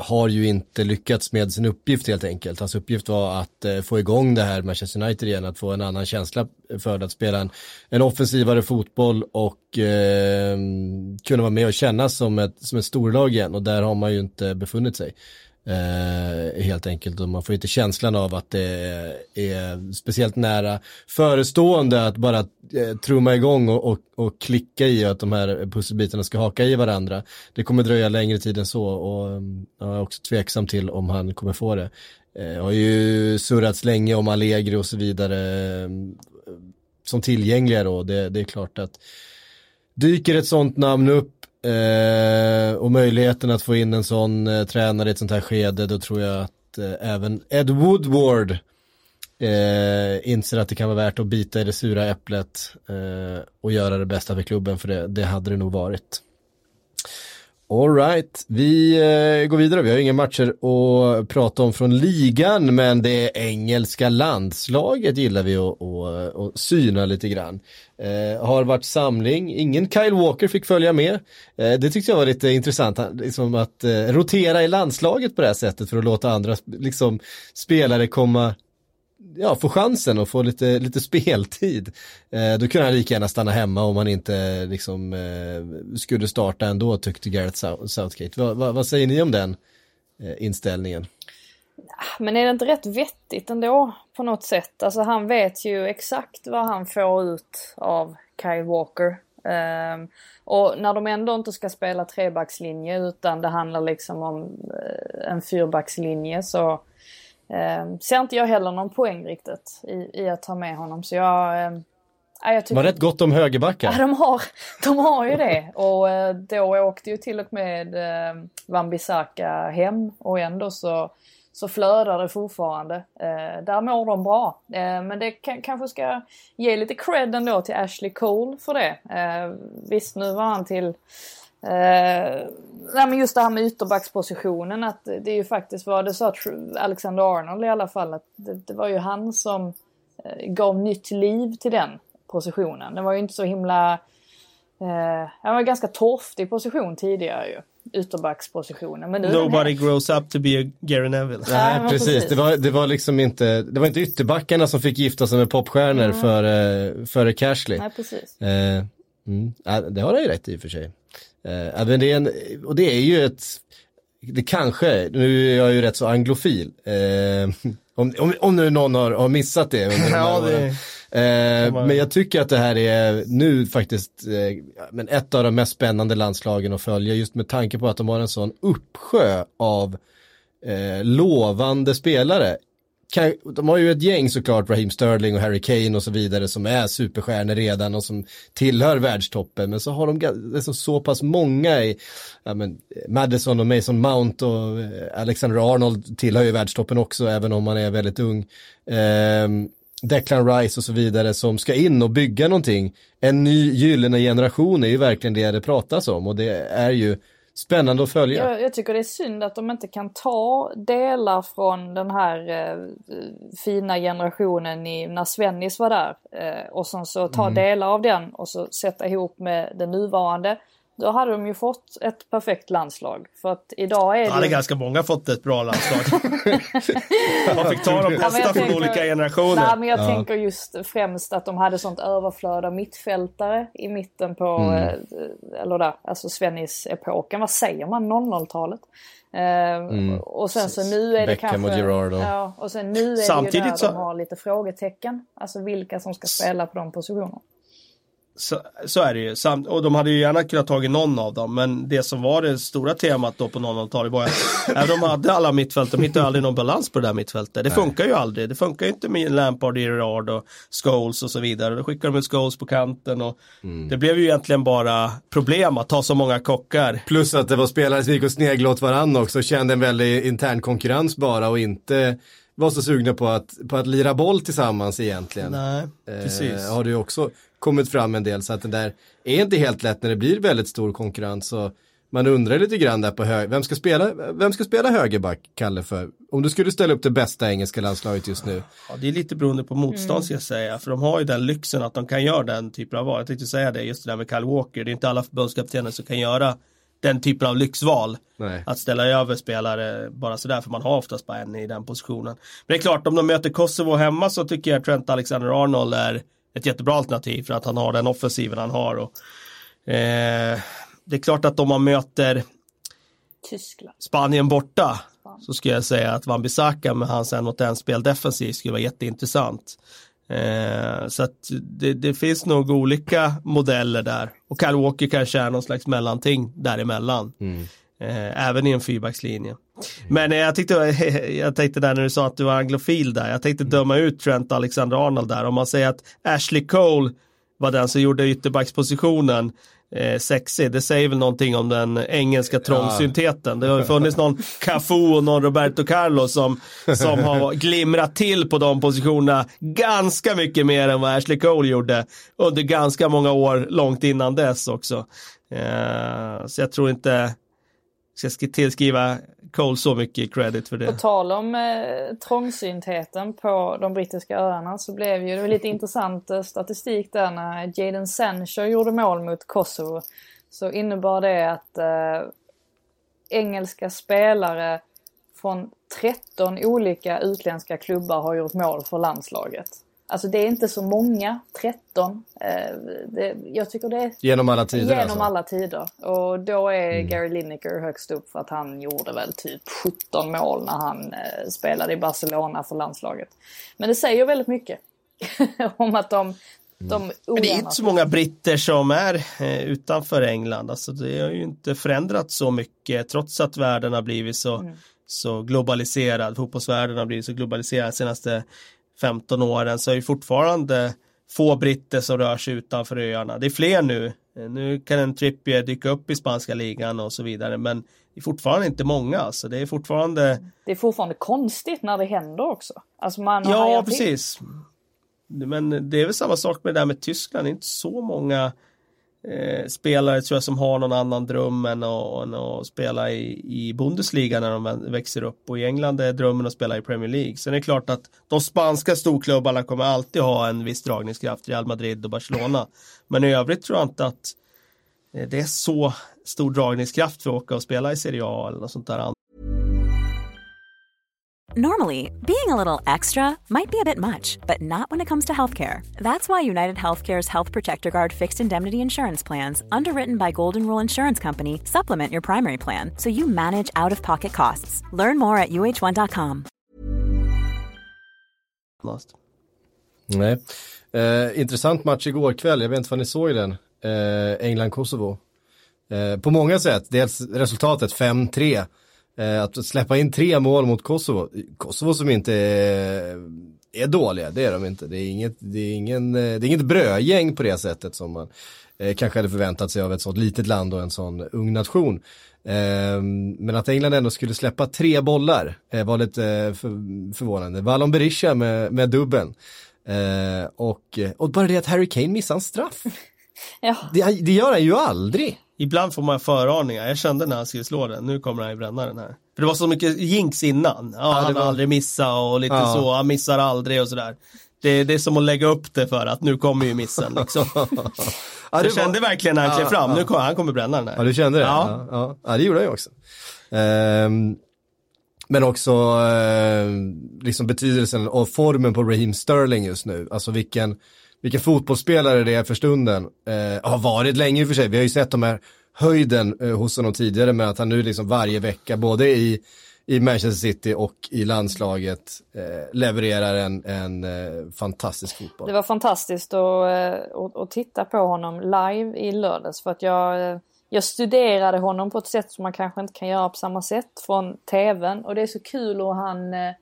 har ju inte lyckats med sin uppgift helt enkelt. Hans uppgift var att eh, få igång det här Manchester United igen, att få en annan känsla för att spela en, en offensivare fotboll och eh, kunna vara med och kännas som ett, som ett storlag igen och där har man ju inte befunnit sig. Eh, helt enkelt och man får inte känslan av att det är speciellt nära förestående att bara eh, trumma igång och, och, och klicka i att de här pusselbitarna ska haka i varandra. Det kommer dröja längre tid än så och eh, jag är också tveksam till om han kommer få det. Eh, har ju surrats länge om Allegri och så vidare eh, som tillgängliga då. Det, det är klart att dyker ett sånt namn upp eh, och möjligheten att få in en sån eh, tränare i ett sånt här skede, då tror jag att eh, även Ed Woodward eh, inser att det kan vara värt att bita i det sura äpplet eh, och göra det bästa för klubben, för det, det hade det nog varit. Alright, vi eh, går vidare. Vi har inga matcher att prata om från ligan, men det engelska landslaget gillar vi att, att, att syna lite grann. Eh, har varit samling, ingen Kyle Walker fick följa med. Eh, det tyckte jag var lite intressant, liksom att eh, rotera i landslaget på det här sättet för att låta andra liksom, spelare komma ja, få chansen och få lite, lite speltid. Eh, då kunde han lika gärna stanna hemma om han inte liksom eh, skulle starta ändå tyckte Gareth Southgate. Va, va, vad säger ni om den eh, inställningen? Men är det inte rätt vettigt ändå på något sätt? Alltså han vet ju exakt vad han får ut av Kyle Walker. Um, och när de ändå inte ska spela trebackslinje utan det handlar liksom om eh, en fyrbackslinje så um, ser inte jag heller någon poäng riktigt i, i att ta med honom. Så jag, um, jag Det tycker var rätt gott om högerbackar. Ja, de har, de har ju det. Och eh, då åkte ju till och med eh, Wan-Bissaka hem och ändå så, så flödar det fortfarande. Eh, där mår de bra. Eh, men det kan, kanske ska ge lite cred ändå till Ashley Cole för det. Eh, visst, nu var han till Eh, nej men just det här med ytterbackspositionen att det är ju faktiskt vad det sa Alexander Arnold i alla fall att det, det var ju han som eh, gav nytt liv till den positionen. Det var ju inte så himla... Eh, det var en ganska torftig position tidigare ju. Ytterbackspositionen. Men nu den Nobody här- grows up to be a Gary Neville. Nej, precis. precis. Det, var, det var liksom inte, det var inte ytterbackarna som fick gifta sig med popstjärnor före, före Cashley. Nej precis. Eh, mm, ja, det har han ju rätt i och för sig. Eh, men det är en, och det är ju ett, det kanske, nu är jag ju rätt så anglofil. Eh, om, om, om nu någon har, har missat det under Ja, det-. Eh, men jag tycker att det här är nu faktiskt eh, men ett av de mest spännande landslagen att följa just med tanke på att de har en sån uppsjö av eh, lovande spelare. Kan, de har ju ett gäng såklart, Raheem Sterling och Harry Kane och så vidare som är superstjärnor redan och som tillhör världstoppen. Men så har de liksom så pass många i, ja men Madison och Mason Mount och eh, Alexander Arnold tillhör ju världstoppen också även om han är väldigt ung. Ehm, Declan Rice och så vidare som ska in och bygga någonting. En ny gyllene generation är ju verkligen det det pratas om och det är ju spännande att följa. Jag, jag, tycker det är synd att de inte kan ta delar från den här eh, fina generationen i, när Svennis var där. Eh, och sen så ta mm. delar av den och så sätta ihop med den nuvarande. Då hade de ju fått ett perfekt landslag. För att idag är det... Då hade ganska många fått ett bra landslag. Man fick ta de bästa ja, från olika generationer. Nej, men jag ja. tänker just främst att de hade sånt överflöd av mittfältare i mitten på, mm. Eh, eller där, alltså Svennis-epoken. Vad säger man? 00-talet? Eh, mm. Och sen så nu är det Beckham kanske... och. Ja, och sen nu är Samtidigt det ju där så... de har lite frågetecken. Alltså vilka som ska spela på de positionerna. Så, så, är det ju. Samt, och de hade ju gärna kunnat tagit någon av dem. Men det som var det stora temat då på 00-talet var att även de hade alla mittfält, de hittade aldrig någon balans på det där mittfältet. Det Nej. funkar ju aldrig. Det funkar ju inte med Lampard, Gerard och Scholes och så vidare. Då skickade de ut Scholes på kanten och mm. det blev ju egentligen bara problem att ta så många kockar. Plus att det var spelare som gick och sneglade åt varandra också, kände en väldig intern konkurrens bara och inte var så sugna på att, på att lira boll tillsammans egentligen. Nej, precis. Eh, har du också kommit fram en del så att det där är inte helt lätt när det blir väldigt stor konkurrens. Och man undrar lite grann där på hög, vem ska spela, vem ska spela högerback, Kalle, för? Om du skulle ställa upp det bästa engelska landslaget just nu. Ja, det är lite beroende på motstånd mm. ska jag säga, för de har ju den lyxen att de kan göra den typen av val. Jag tänkte säga det, just det där med Kyle Walker, det är inte alla förbundskaptener som kan göra den typen av lyxval. Nej. Att ställa över spelare bara sådär för man har oftast bara en i den positionen. Men det är klart om de möter Kosovo hemma så tycker jag Trent Alexander-Arnold är ett jättebra alternativ för att han har den offensiven han har. Och, eh, det är klart att om man möter Tyskland. Spanien borta så skulle jag säga att Van Bissaka med hans en mot en spel defensivt skulle vara jätteintressant. Eh, så att det, det, finns nog olika modeller där. Och Kyle Walker kanske är någon slags mellanting däremellan. Mm. Eh, även i en fyrbackslinje. Men eh, jag, tyckte, jag tänkte där när du sa att du var anglofil där. Jag tänkte döma ut Trent Alexander-Arnold där. Om man säger att Ashley Cole var den som gjorde ytterbackspositionen eh, sexig. Det säger väl någonting om den engelska trångsyntheten. Det har funnits någon Cafu och någon Roberto Carlos som, som har glimrat till på de positionerna ganska mycket mer än vad Ashley Cole gjorde under ganska många år långt innan dess också. Eh, så jag tror inte ska tillskriva Cole så mycket credit för det. På tal om eh, trångsyntheten på de brittiska öarna så blev ju det lite intressant eh, statistik där när Jadon Sancho gjorde mål mot Kosovo. Så innebar det att eh, engelska spelare från 13 olika utländska klubbar har gjort mål för landslaget. Alltså det är inte så många, 13. Eh, det, jag tycker det är... Genom alla tider Genom alltså. alla tider. Och då är mm. Gary Lineker högst upp för att han gjorde väl typ 17 mål när han eh, spelade i Barcelona för landslaget. Men det säger väldigt mycket om att de de mm. Men det är inte så många britter som är eh, utanför England. Alltså det har ju inte förändrats så mycket trots att världen har blivit så, mm. så globaliserad. Fotbollsvärlden har blivit så globaliserad senaste 15 åren så är det fortfarande få britter som rör sig utanför öarna. Det är fler nu. Nu kan en Trippier dyka upp i spanska ligan och så vidare men det är fortfarande inte många. Alltså. Det är fortfarande Det är fortfarande konstigt när det händer också. Alltså man ja, precis. Men det är väl samma sak med det där med Tyskland. Det är inte så många eh, spelare tror jag som har någon annan dröm än att, än att spela i, i Bundesliga när de växer upp och i England är drömmen att spela i Premier League. Sen är det klart att de spanska storklubbarna kommer alltid ha en viss dragningskraft, Real Madrid och Barcelona. Men i övrigt tror jag inte att eh, det är så stor dragningskraft för att åka och spela i Serie A eller något sånt där. Normally, being a little extra might be a bit much, but not when it comes to healthcare. That's why United Healthcare's Health Protector Guard fixed indemnity insurance plans, underwritten by Golden Rule Insurance Company, supplement your primary plan so you manage out of pocket costs. Learn more at uh1.com. Lost. Nej. Eh, intressant match igår kväll, jag vet inte vad ni såg den. Eh, England-Kosovo. Eh, på många sätt, dels resultatet 5-3. Eh, att släppa in tre mål mot Kosovo, Kosovo som inte är, är dåliga, det är de inte. Det är inget, det är ingen, eh, det är inget brödgäng på det sättet som man eh, kanske hade förväntat sig av ett sådant litet land och en sån ung nation. Eh, men att England ändå skulle släppa tre bollar eh, var lite för, förvånande. Wallon Berisha med, med dubben. Och, och bara det att Harry Kane missade en straff. Ja. Det, det gör han ju aldrig. Ibland får man föraningar. Jag kände när han skulle slå den, nu kommer han ju bränna den här. För det var så mycket jinx innan. Ja, han var- har aldrig missat och lite Ja. så, han missar aldrig och sådär. Det, det är som att lägga upp det för att nu kommer ju missen liksom. Ja, jag kände var- verkligen när han klev Ja, fram, ja. nu kommer han kommer bränna den här. Ja, du kände det? Ja. Ja, ja. ja det gjorde jag ju också. Ehm, men också eh, liksom betydelsen och formen på Raheem Sterling just nu. Alltså vilken, vilka fotbollsspelare det är för stunden. Eh, har varit länge i och för sig. Vi har ju sett de här höjden eh, hos honom tidigare med att han nu liksom varje vecka, både i, i Manchester City och i landslaget, eh, levererar en, en eh, fantastisk fotboll. Det var fantastiskt att, eh, att, att titta på honom live i lördags för att jag, eh, jag studerade honom på ett sätt som man kanske inte kan göra på samma sätt från tvn och det är så kul och han eh,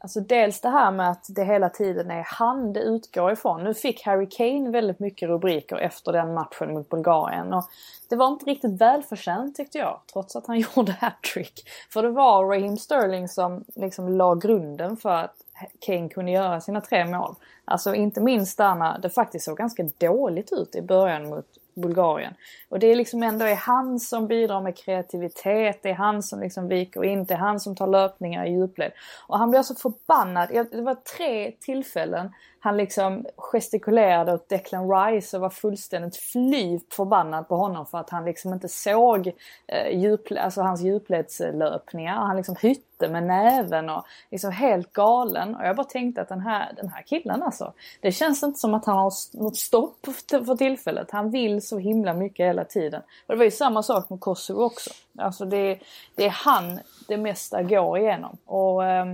Alltså dels det här med att det hela tiden är han det utgår ifrån. Nu fick Harry Kane väldigt mycket rubriker efter den matchen mot Bulgarien. Och det var inte riktigt välförtjänt tyckte jag, trots att han gjorde hattrick. För det var Raheem Sterling som liksom la grunden för att Kane kunde göra sina tre mål. Alltså inte minst där när det faktiskt såg ganska dåligt ut i början mot Bulgarien. Och det är liksom ändå är han som bidrar med kreativitet, det är han som liksom viker in, det är han som tar löpningar i djupled. Och han blir så förbannad. Det var tre tillfällen han liksom gestikulerade åt Declan Rice och var fullständigt fly förbannad på honom för att han liksom inte såg eh, djup, alltså hans djupledslöpningar. Han liksom hytte med näven och liksom helt galen. Och jag bara tänkte att den här, den här killen alltså, det känns inte som att han har något stopp för, tillfället. Han vill så himla mycket hela tiden. Och det var ju samma sak med Kosovo också. Alltså det, det är han det mesta går igenom. Och eh,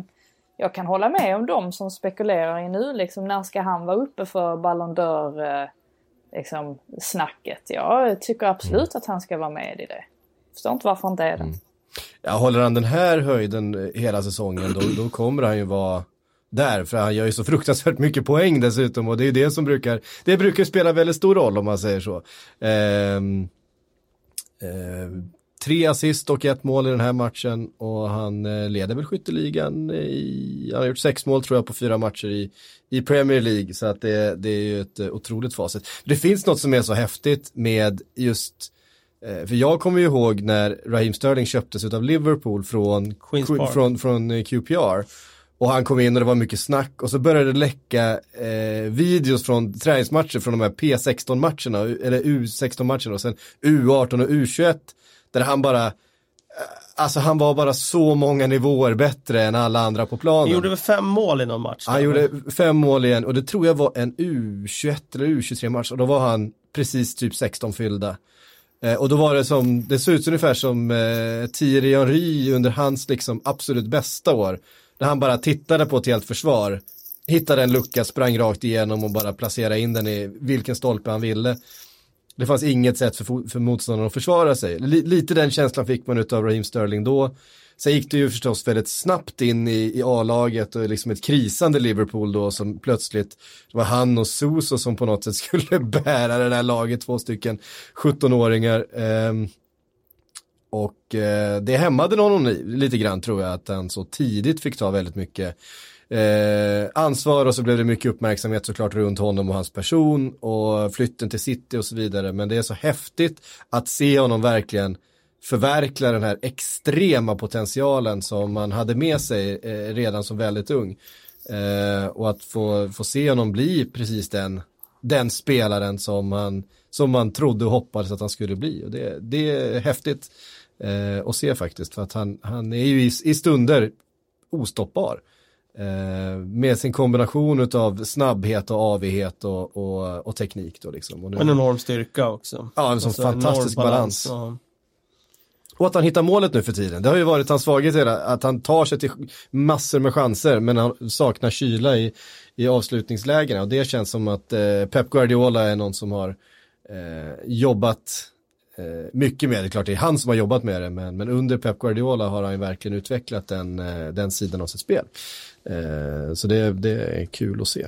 jag kan hålla med om de som spekulerar i nu, liksom när ska han vara uppe för Ballon d'Or eh, liksom, snacket. Jag tycker absolut att han ska vara med i det. Förstår inte varför han inte är det. Ja, håller han den här höjden eh, hela säsongen då, då kommer han ju vara där, för han gör ju så fruktansvärt mycket poäng dessutom och det är det som brukar, det brukar spela väldigt stor roll om man säger så. Ehm, eh, tre assist och ett mål i den här matchen och han eh, leder väl skytteligan i, han har gjort sex mål tror jag på fyra matcher i, i Premier League så att det, det är ju ett eh, otroligt facit. Det finns något som är så häftigt med just Eh, För jag kommer ju ihåg när Raheem Sterling köptes av Liverpool från, från, från QPR. Och han kom in och det var mycket snack och så började det läcka eh, videos från träningsmatcher från de här P16-matcherna, eller U16-matcherna och sen U18 och U21. Där han bara, eh, alltså han var bara så många nivåer bättre än alla andra på planen. Han gjorde väl fem mål i någon match? Han gjorde fem mål igen och det tror jag var en U21 eller U23 match och då var han precis typ 16 fyllda. Eh, och då var det som, det såg ut ungefär som eh, Thierry Henry under hans liksom absolut bästa år. Där han bara tittade på ett helt försvar, hittade en lucka, sprang rakt igenom och bara placerade in den i vilken stolpe han ville. Det fanns inget sätt för, för motståndaren att försvara sig. L lite den känslan fick man av Raheem Sterling då. Sen gick det ju förstås väldigt snabbt in i, i A-laget och liksom ett krisande Liverpool då som plötsligt, det var han och Suso som på något sätt skulle bära det där laget, två stycken 17-åringar. Ehm, och eh, det hämmade honom lite grann tror jag att han så tidigt fick ta väldigt mycket eh, ansvar och så blev det mycket uppmärksamhet såklart runt honom och hans person och flytten till city och så vidare. Men det är så häftigt att se honom verkligen förverkliga den här extrema potentialen som man hade med sig eh, redan som väldigt ung. Eh, och att få, få se honom bli precis den, den spelaren som man, som man trodde och hoppades att han skulle bli. Och det, det är häftigt eh, att se faktiskt, för att han, han är ju i, i stunder ostoppbar. Eh, med sin kombination av snabbhet och avighet och, och, och teknik då liksom. Och nu, En enorm styrka också. Ja, en sån Alltså, fantastisk balans. Ja. Och att han hittar målet nu för tiden. Det har ju varit hans svaghet hela, att han tar sig till massor med chanser men han saknar kyla i, i avslutningslägena. Och det känns som att eh, Pep Guardiola är någon som har eh, jobbat eh, mycket med det. Klart det är han som har jobbat med det men, men under Pep Guardiola har han ju verkligen utvecklat den, eh, den sidan av sitt spel. Eh, så det, det är kul att se.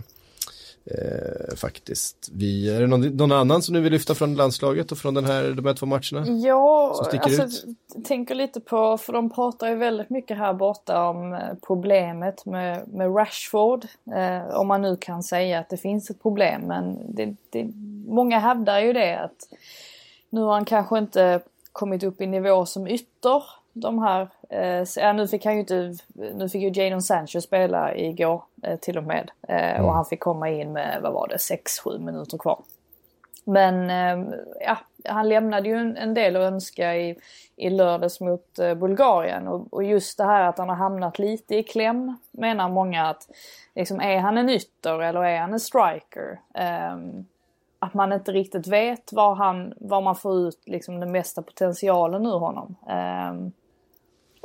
Eh, faktiskt. Vi, är det någon, någon annan som ni vill lyfta från landslaget och från den här, de här två matcherna? Ja, alltså, ut? tänker lite på, för de pratar ju väldigt mycket här borta om eh, problemet med, med Rashford. Om man nu kan säga att det finns ett problem, men det, det, många hävdar ju det att nu har han kanske inte kommit upp i nivå som ytter. De här, eh, ja, nu fick han ju inte, nu fick ju Jadon Sancho spela igår eh, till och med. Eh, mm. Och han fick komma in med, vad var det, 6-7 minuter kvar. Men ja, han lämnade ju en, en, del att önska i, i lördags mot Bulgarien. Och, och, just det här att han har hamnat lite i kläm menar många att liksom, är han en ytter eller är han en striker? Um, att man inte riktigt vet var, han, var man får ut liksom, den mesta potentialen ur honom. Um,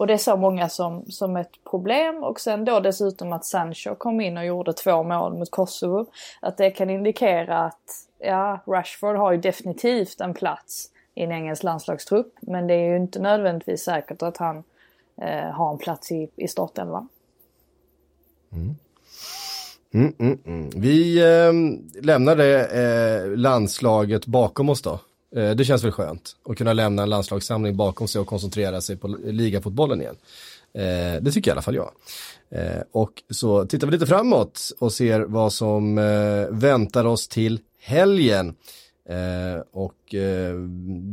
och det är så många som, som ett problem och sen då dessutom att Sancho kom in och gjorde två mål mot Kosovo. Att det kan indikera att ja, Rashford har ju definitivt en plats i en engelsk landslagstrupp. Men det är ju inte nödvändigtvis säkert att han eh, har en plats i, i startelvan. Mm. Mm, mm, mm. Vi eh, det eh, landslaget bakom oss då. Eh, det känns väl skönt att kunna lämna en landslagssamling bakom sig och koncentrera sig på ligafotbollen igen. Eh, det tycker i alla fall jag. Eh, och så tittar vi lite framåt och ser vad som väntar oss till helgen. Eh, och eh,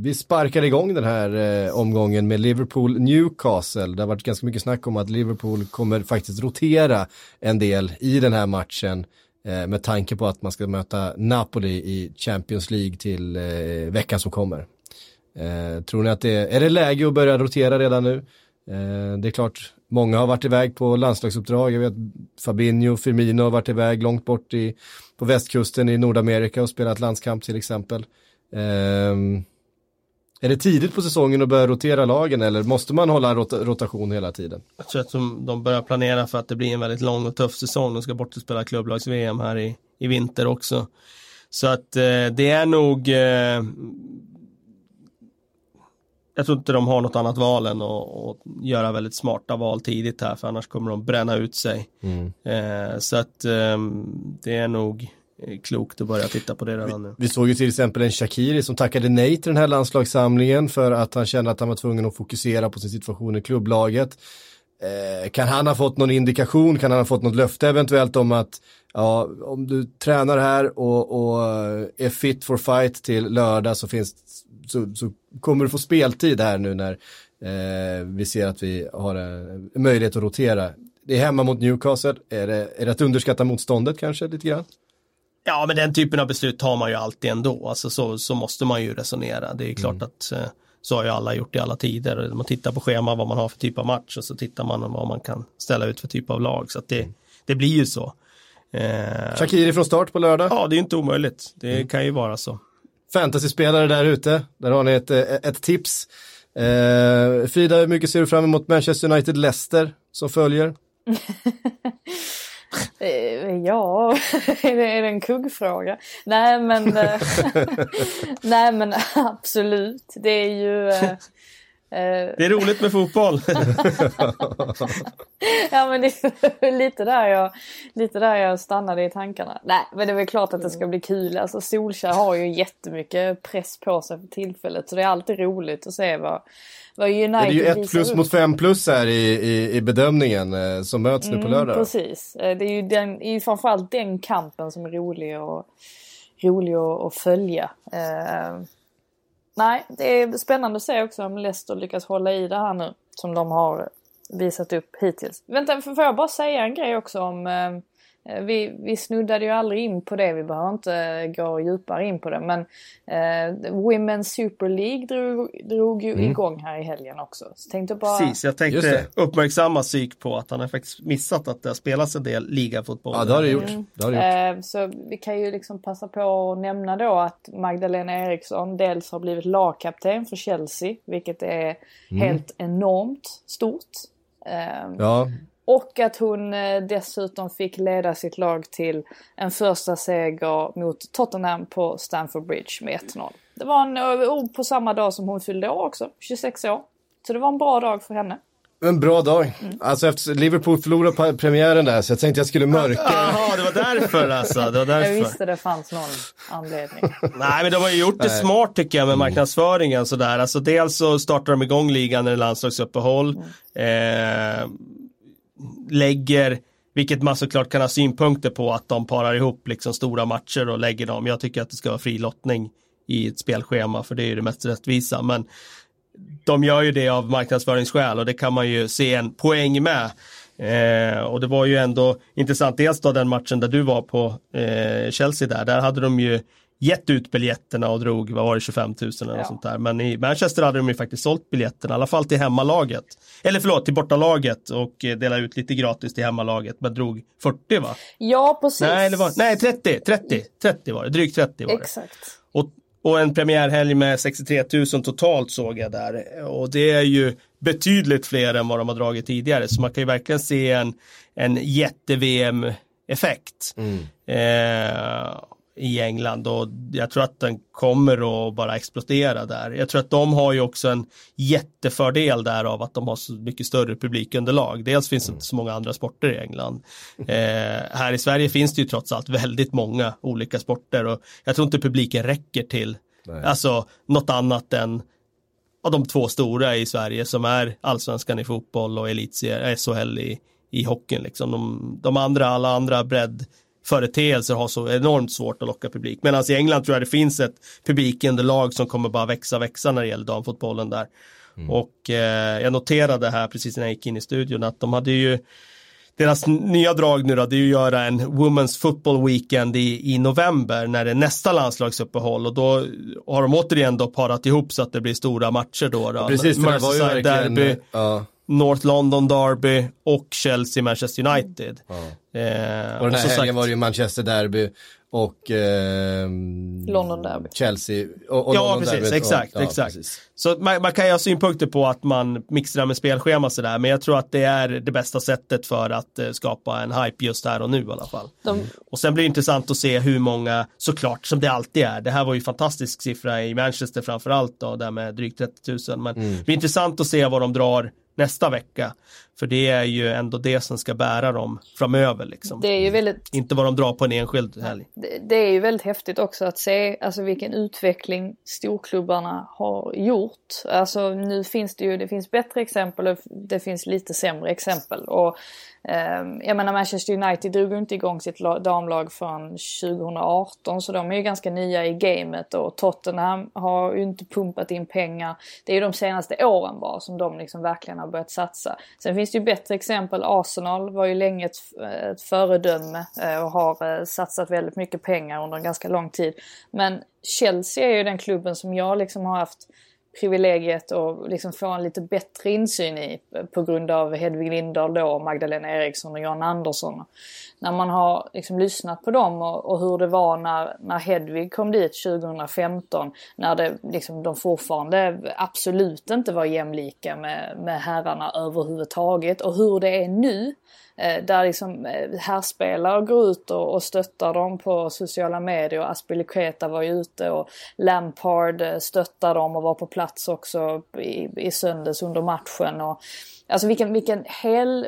vi sparkar igång den här eh, omgången med Liverpool-Newcastle. Det har varit ganska mycket snack om att Liverpool kommer faktiskt rotera en del i den här matchen Eh, med tanke på att man ska möta Napoli i Champions League till eh, veckan som kommer. Eh, tror ni att det är, är det läge att börja rotera redan nu? Eh, det är klart, många har varit iväg på landslagsuppdrag. Jag vet Fabinho, Firmino har varit iväg långt bort i på västkusten i Nordamerika och spelat landskamp till exempel. Eh, är det tidigt på säsongen att börja rotera lagen eller måste man hålla rot rotation hela tiden? Jag tror att de, börjar planera för att det blir en väldigt lång och tuff säsong. De ska bort och spela klubblags-VM här i, i vinter också. Så att eh, det är nog eh, jag tror inte de har något annat val än att, att, göra väldigt smarta val tidigt här för annars kommer de bränna ut sig. Mm. Eh, så att eh, det är nog klokt att börja titta på det redan nu. Vi, vi såg ju till exempel en Shakiri som tackade nej till den här landslagssamlingen för att han kände att han var tvungen att fokusera på sin situation i klubblaget. Eh, kan han ha fått någon indikation, kan han ha fått något löfte eventuellt om att ja, om du tränar här och, och är fit for fight till lördag så finns så, så kommer du få speltid här nu när eh, vi ser att vi har en möjlighet att rotera. Det är hemma mot Newcastle, är det, är det att underskatta motståndet kanske lite grann? Ja, men den typen av beslut tar man ju alltid ändå. Alltså så, så måste man ju resonera. Det är klart mm. att eh, så har ju alla gjort i alla tider. Man tittar på schema vad man har för typ av match och så tittar man vad man kan ställa ut för typ av lag. Så att det, det blir ju så. Eh, Shakiri från start på lördag? Ja, det är inte omöjligt. Det mm. kan ju vara så fantasyspelare där ute. Där har ni ett, eh, ett tips. Eh, Frida, hur mycket ser du fram emot Manchester United-Leicester som följer? Eh, ja, är det en kuggfråga? Nej men, eh, nej men absolut. Det är ju, Eh, det är roligt med fotboll. ja men det är lite där, jag, lite där jag stannade i tankarna. Nej men det är väl klart att det ska bli kul. Alltså Solskjaer har ju jättemycket press på sig för tillfället. Så det är alltid roligt att se vad, vad United Det är ju ett plus upp. mot fem plus här i, i, i bedömningen eh, som möts mm, nu på mm, lördag. Precis. Eh, det är ju den, är framförallt den kampen som är rolig, och, rolig att följa. Nej, det är spännande att se också om Leicester lyckas hålla i det här nu som de har visat upp hittills. Vänta, får jag bara säga en grej också om Eh, vi, vi snuddade ju aldrig in på det, vi behöver inte eh, gå djupare in på det. Men eh, Women's Super League drog, drog ju mm. igång här i helgen också. Så tänkte bara... Precis, jag tänkte uppmärksamma psyk på att han har faktiskt missat att det har spelats en del ligafotboll. Ja, det har det gjort. Mm. Det har det gjort. Eh, så vi kan ju liksom passa på att nämna då att Magdalena Eriksson dels har blivit lagkapten för Chelsea, vilket är mm. helt enormt stort. Eh, ja, och att hon eh, dessutom fick leda sitt lag till en första seger mot Tottenham på Stamford Bridge med 1-0. Det var en ord på samma dag som hon fyllde år också, 26 år. Så det var en bra dag för henne. En bra dag. Mm. Alltså efter Liverpool förlorade premiären där så jag tänkte jag skulle mörka. Jaha, det var därför alltså. Det var därför. Jag visste det fanns någon anledning. Nej, men de har ju gjort det smart tycker jag med mm. marknadsföringen sådär. Alltså dels så startar de igång ligan när det är landslagsuppehåll. Mm. Eh, lägger Vilket man såklart kan ha synpunkter på att de parar ihop liksom stora matcher och lägger dem. Jag tycker att det ska vara fri lottning i ett spelschema för det är ju det mest rättvisa. Men de gör ju det av marknadsföringsskäl och det kan man ju se en poäng med. Eh, och det var ju ändå intressant, dels då den matchen där du var på eh, Chelsea där, där hade de ju gett ut biljetterna och drog, vad var det, 25 000 eller ja. sånt där. Men i Manchester hade de ju faktiskt sålt biljetterna, i alla fall till hemmalaget. Eller förlåt, till bortalaget och eh, delat ut lite gratis till hemmalaget, men drog 40 va? Ja, precis. Nej, det var, nej 30, 30, 30 var det, drygt 30 var det. Exakt. Och, och en premiärhelg med 63 000 totalt såg jag där. Och det är ju betydligt fler än vad de har dragit tidigare. Så man kan ju verkligen se en, en jätte-VM-effekt. Mm. Eh, i England och jag tror att den kommer att bara explodera där. Jag tror att de har ju också en jättefördel där av att de har så mycket större publikunderlag. Dels finns det inte så många andra sporter i England. Eh, här i Sverige finns det ju trots allt väldigt många olika sporter och jag tror inte publiken räcker till Nej. alltså något annat än av de två stora i Sverige som är allsvenskan i fotboll och elitserien, SHL i, i hockeyn. Liksom. De, de andra, alla andra bredd företeelser har så enormt svårt att locka publik. Medan i England tror jag det finns ett publikunderlag som kommer bara växa och växa när det gäller damfotbollen där. Mm. Och eh, jag noterade här precis när jag gick in i studion att de hade ju deras nya drag nu då, det är ju att göra en Women's Football Weekend i, i november när det är nästa landslagsuppehåll och då har de återigen då parat ihop så att det blir stora matcher då. då. Precis, det var ju verkligen, Derby, uh. North London Derby och Chelsea Manchester United. Uh. Eh, och den här helgen sagt, var det ju Manchester Derby och eh, London Derby. Chelsea. Och, och ja, London precis, Derby. exakt, och, ja, exakt. Precis. Så man, man, kan ju ha synpunkter på att man mixar med spelschema sådär, men jag tror att det är det bästa sättet för att eh, skapa en hype just här och nu i alla fall. De... Och sen blir det intressant att se hur många, såklart, som det alltid är. Det här var ju fantastisk siffra i Manchester framförallt då, där med drygt 30 000, men mm. det blir intressant att se vad de drar nästa vecka. För det är ju ändå det som ska bära dem framöver. Liksom. Det är ju väldigt... Inte vad de drar på en enskild helg. Det, det, är ju väldigt häftigt också att se alltså, vilken utveckling storklubbarna har gjort. Alltså nu finns det ju, det finns bättre exempel och det finns lite sämre exempel. Och Ehm, jag menar Manchester United drog inte igång sitt damlag förrän 2018 så de är ju ganska nya i gamet och Tottenham har ju inte pumpat in pengar. Det är ju de senaste åren bara som de liksom verkligen har börjat satsa. Sen finns det ju bättre exempel. Arsenal var ju länge ett, ett föredöme eh, och har eh, satsat väldigt mycket pengar under en ganska lång tid. Men Chelsea är ju den klubben som jag liksom har haft privilegiet att liksom få en lite bättre insyn i på grund av Hedvig Lindahl då, Magdalena Eriksson och Jan Andersson. När man har liksom lyssnat på dem och, och, hur det var när, när Hedvig kom dit 2015 när det, liksom, de fortfarande absolut inte var jämlika med, med herrarna överhuvudtaget och hur det är nu där liksom härspelare eh, går ut och, och stöttar dem på sociala medier. Aspilicueta var ju ute och Lampard eh, stöttar dem och var på plats också i, i söndags under matchen. Och, alltså vilken, vilken hel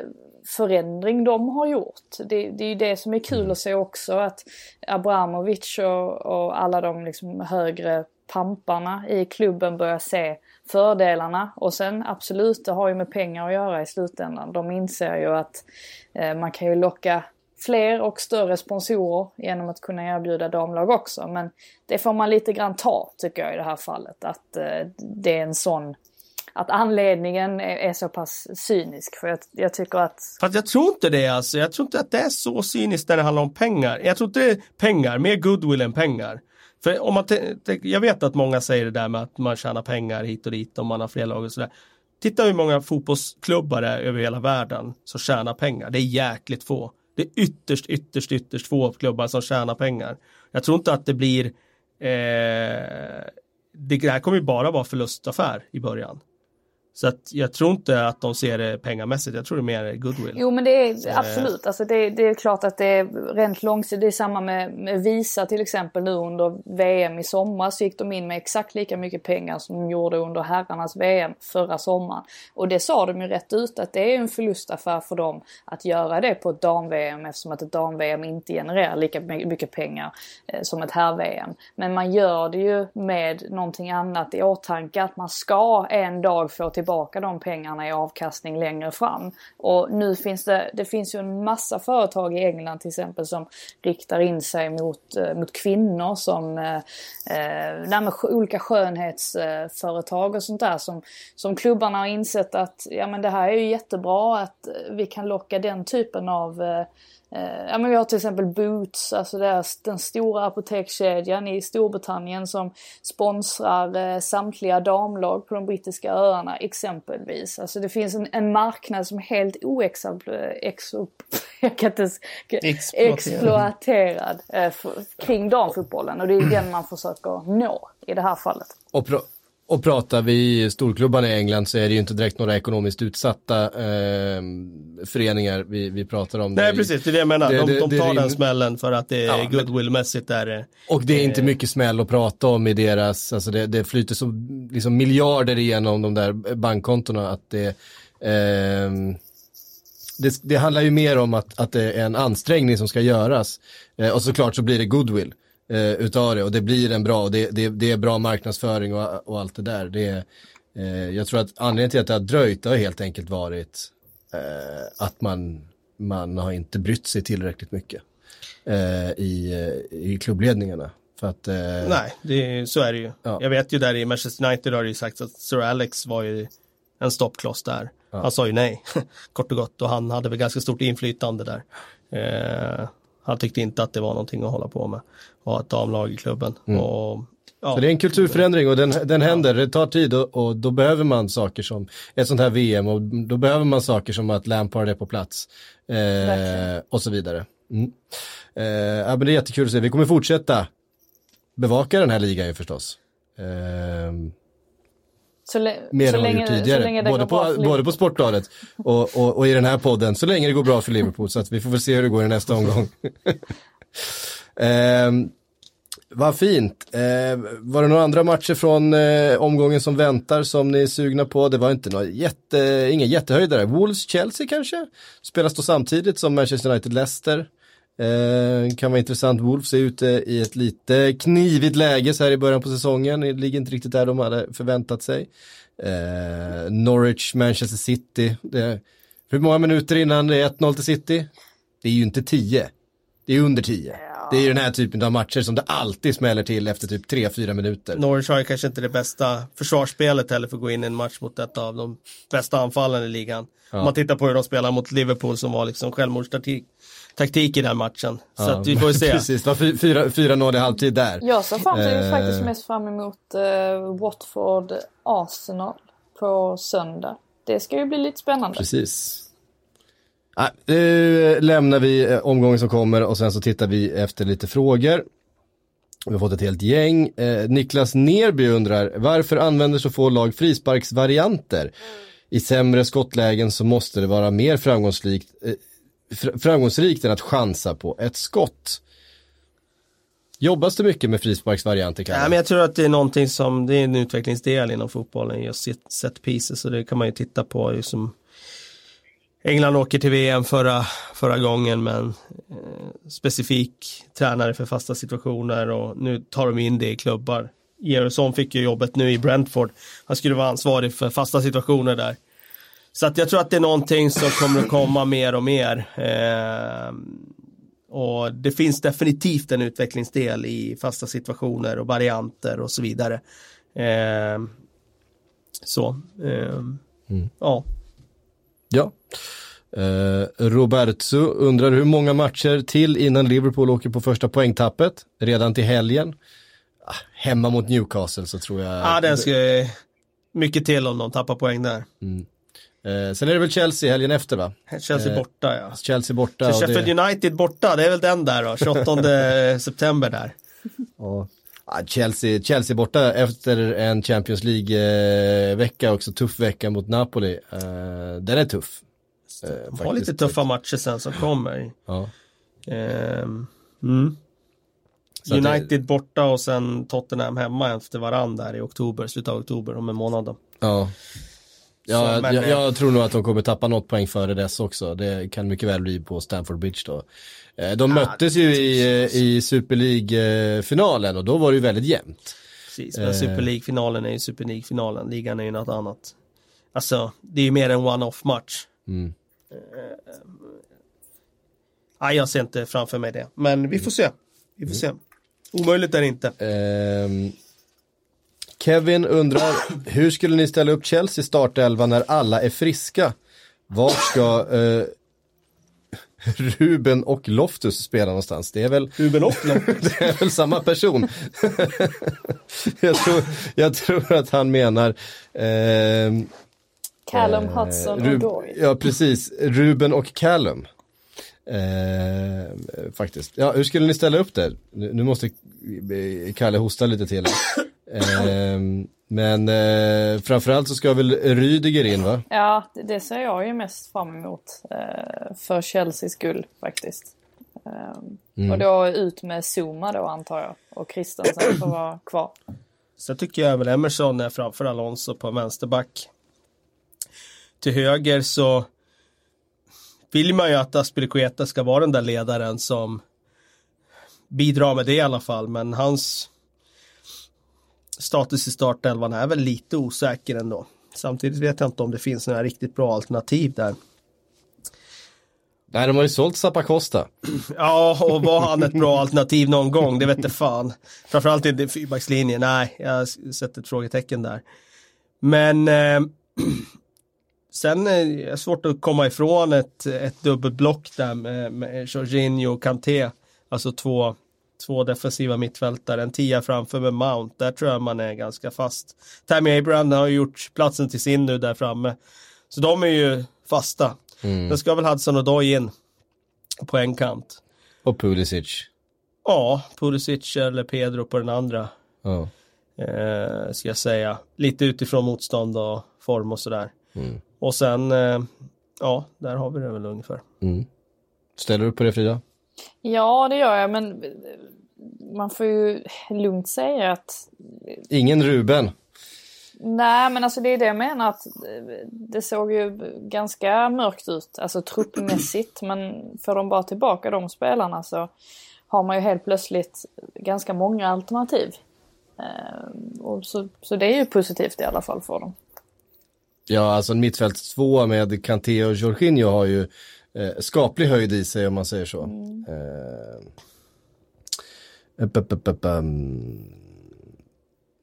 förändring de har gjort. Det, det är ju det som är kul mm. att se också att Abramovic och, och alla de liksom högre pamparna i klubben börjar se fördelarna. Och sen absolut, det har ju med pengar att göra i slutändan. De inser ju att eh, man kan ju locka fler och större sponsorer genom att kunna erbjuda damlag också. Men det får man lite grann ta tycker jag i det här fallet. Att eh, det är en sån att anledningen är, är, så pass cynisk. För jag, jag, tycker att... Fast jag tror inte det alltså. Jag tror inte att det är så cyniskt när det handlar om pengar. Jag tror inte det är pengar, mer goodwill än pengar. För om man jag vet att många säger det där med att man tjänar pengar hit och dit om man har fler lag och sådär. Titta hur många fotbollsklubbar det är över hela världen som tjänar pengar. Det är jäkligt få. Det är ytterst, ytterst, ytterst få klubbar som tjänar pengar. Jag tror inte att det blir eh, det här kommer ju bara vara förlustaffär i början. Så att jag tror inte att de ser det pengamässigt, jag tror det är mer goodwill. Jo men det är eh, absolut, alltså det, det, är klart att det är rent långsiktigt, det är samma med, med Visa till exempel nu under VM i somras så gick de in med exakt lika mycket pengar som de gjorde under herrarnas VM förra sommaren. Och det sa de ju rätt ut att det är en förlustaffär för dem att göra det på ett dam-VM eftersom att ett dam-VM inte genererar lika mycket pengar eh, som ett herr-VM. Men man gör det ju med någonting annat i åtanke, att man ska en dag få till tillbaka de pengarna i avkastning längre fram. Och nu finns det, det finns ju en massa företag i England till exempel som riktar in sig mot, eh, mot kvinnor som eh, eh med olika skönhetsföretag och sånt där som, som klubbarna har insett att ja men det här är ju jättebra att vi kan locka den typen av Eh, ja, men vi har till exempel Boots, alltså det är den stora apotekskedjan i Storbritannien som sponsrar eh, samtliga damlag på de brittiska öarna exempelvis. Alltså det finns en, en marknad som är helt oexploaterad eh, kring damfotbollen och det är den man försöker nå i det här fallet. Och och pratar vi storklubbarna i England så är det ju inte direkt några ekonomiskt utsatta eh, föreningar vi, vi pratar om. Nej, precis, det är det jag menar. Det, de, de tar den smällen för att det är ja, goodwillmässigt där. Och det är inte mycket smäll att prata om i deras, alltså det, det flyter så liksom miljarder igenom de där bankkontona att det eh, det, det, handlar ju mer om att, att det är en ansträngning som ska göras. Eh, och såklart så blir det goodwill eh, utav det och det blir en bra och det, det, det är bra marknadsföring och, och allt det där. Det, eh, jag tror att anledningen till att det har dröjt har helt enkelt varit eh, att man, man har inte brytt sig tillräckligt mycket eh, i, eh, i klubbledningarna. För att, eh, Nej, det, så är det ju. Ja. Jag vet ju där i Manchester United har det ju sagt att Sir Alex var ju en stoppkloss där. Ja. Han sa ju nej, kort och gott, och han hade väl ganska stort inflytande där. Eh, han tyckte inte att det var någonting att hålla på med och ha ett damlag i klubben. Mm. Och, ja. Så det är en kulturförändring och den, den händer, det tar tid och, och, då behöver man saker som ett sånt här VM och då behöver man saker som att Lampard är på plats eh, och så vidare. Mm. Eh, ja, men det är jättekul att se, vi kommer fortsätta bevaka den här ligan ju förstås. Eh, så mer än vad vi gjort tidigare. Både på, både på Sportbladet och, och, och, i den här podden, så länge det går bra för Liverpool. Så att vi får väl se hur det går i nästa omgång. eh, vad fint. Eh, var det några andra matcher från eh, omgången som väntar som ni är sugna på? Det var inte några jätte, inga jättehöjdare. Wolves-Chelsea kanske? Spelas då samtidigt som Manchester United-Leicester. Eh, kan vara intressant. Wolves är ute i ett lite knivigt läge så här i början på säsongen. Det ligger inte riktigt där de hade förväntat sig. Eh, Norwich, Manchester City. Det, hur många minuter innan det är 1-0 till City? Det är ju inte 10. Det är under 10. Det är ju den här typen av matcher som det alltid smäller till efter typ 3-4 minuter. Norwich har ju kanske inte det bästa försvarsspelet heller för att gå in i en match mot ett av de bästa anfallen i ligan. Ja. Om man tittar på hur de spelar mot Liverpool som var liksom självmordstaktik taktik i den matchen. Ja, så att vi får se. Precis, det var 4-0 i halvtid där. Jag ser fram, eh. faktiskt mest fram emot uh, Watford Arsenal på söndag. Det ska ju bli lite spännande. Precis. Ah, nu lämnar vi eh, omgången som kommer och sen så tittar vi efter lite frågor. Vi har fått ett helt gäng. Eh, Niklas Nerby undrar, varför använder så få lag frisparksvarianter? I sämre skottlägen så måste det vara mer framgångsrikt, eh, framgångsrikt än att chansa på ett skott. Jobbas det mycket med frisparksvarianter? Ja, men jag tror att det är någonting som, det är en utvecklingsdel inom fotbollen, just set pieces, så det kan man ju titta på. Liksom. England åker till VM förra, förra gången med en eh, specifik tränare för fasta situationer och nu tar de in det i klubbar. Gerson fick ju jobbet nu i Brentford. Han skulle vara ansvarig för fasta situationer där. Så att jag tror att det är någonting som kommer att komma mer och mer. Eh, och det finns definitivt en utvecklingsdel i fasta situationer och varianter och så vidare. Eh, så, eh, mm. ja. Ja. Eh, Roberto undrar hur många matcher till innan Liverpool åker på första poängtappet? Redan till helgen? Ah, hemma mot Newcastle så tror jag. Ja, den ska mycket till om de tappar poäng där. Mm. Eh, sen är det väl Chelsea helgen efter va? Chelsea eh, borta ja. Chelsea borta. Sheffield det... United borta, det är väl den där då, 28 september där. Och, ja, Chelsea, Chelsea borta efter en Champions League-vecka, också tuff vecka mot Napoli. Uh, den är tuff. Uh, De har lite tuffa matcher sen som kommer. Ja. Um, mm. United det... borta och sen Tottenham hemma efter varandra där i oktober, slutet av oktober, om en månad då. Ja. Ja, så, men, jag, jag, tror nog att de kommer tappa något poäng före dess också. Det kan mycket väl bli på Stamford Bridge då. Eh, de ja, möttes ju i, i Super League-finalen och då var det ju väldigt jämnt. Precis, men Super League-finalen är ju Super League-finalen, ligan är ju något annat. Alltså, det är ju mer en one-off match. Mm. Nej, jag ser inte framför mig det. Men vi får se. Vi får se. Omöjligt är det inte. Ehm, Kevin undrar, hur skulle ni ställa upp Chelsea startelva när alla är friska? Vart ska eh, Ruben och Loftus spela någonstans? Det är väl, Ruben Offler. det är väl samma person? jag, tror, jag tror att han menar ehm, Callum Eh, Hudson och Rub- Doy. Ja, precis. Ruben och Callum. Eh, faktiskt. Ja, hur skulle ni ställa upp det? Nu, nu måste eh, Kalle hosta lite till. Eh, men eh, framförallt så ska väl Rydiger in va? Ja, det, det ser jag ju mest fram emot. Eh, för Chelseas skull faktiskt. Eh, Och då ut med Zuma då antar jag. Och Christensen får vara kvar. Sen tycker jag väl Emerson är framför Alonso på vänsterback. Till höger så vill man ju att Aspilicueta ska vara den där ledaren som bidrar med det i alla fall. Men hans status i startelvan är väl lite osäker ändå. Samtidigt vet jag inte om det finns några riktigt bra alternativ där. Nej, de har ju sålt Zappacosta. Ja, och var han ett bra alternativ någon gång? Det vet jag fan. Framförallt inte fyrbackslinjen. Nej, jag sett ett frågetecken där. Men eh, sen är det svårt att komma ifrån ett, ett dubbelblock där med, med Jorginho och Kanté. Alltså två, två defensiva mittfältare. En tia framför med Mount. Där tror jag man är ganska fast. Tammy Abraham har gjort platsen till sin nu där framme. Så de är ju fasta. Sen ska väl Hudson och Doy in på en kant. Och Pulisic. Ja, Pulisic eller Pedro på den andra. Ja. Eh, ska jag säga. Lite utifrån motstånd och form och sådär. Mm. Och sen, eh, ja, där har vi det väl ungefär. Mm. Ställer du upp på det Frida? Ja, det gör jag, men man får ju lugnt säga att Ingen Ruben. Nej, men alltså det är det jag menar att det såg ju ganska mörkt ut, alltså truppmässigt. Men får de bara tillbaka de spelarna så har man ju helt plötsligt ganska många alternativ. Eh, och så, så det är ju positivt i alla fall för dem. Ja, alltså mittfält två med Kanté och Jorginho har ju eh, skaplig höjd i sig om man säger så. Eh, eh upp, upp, upp, upp, um. Mm.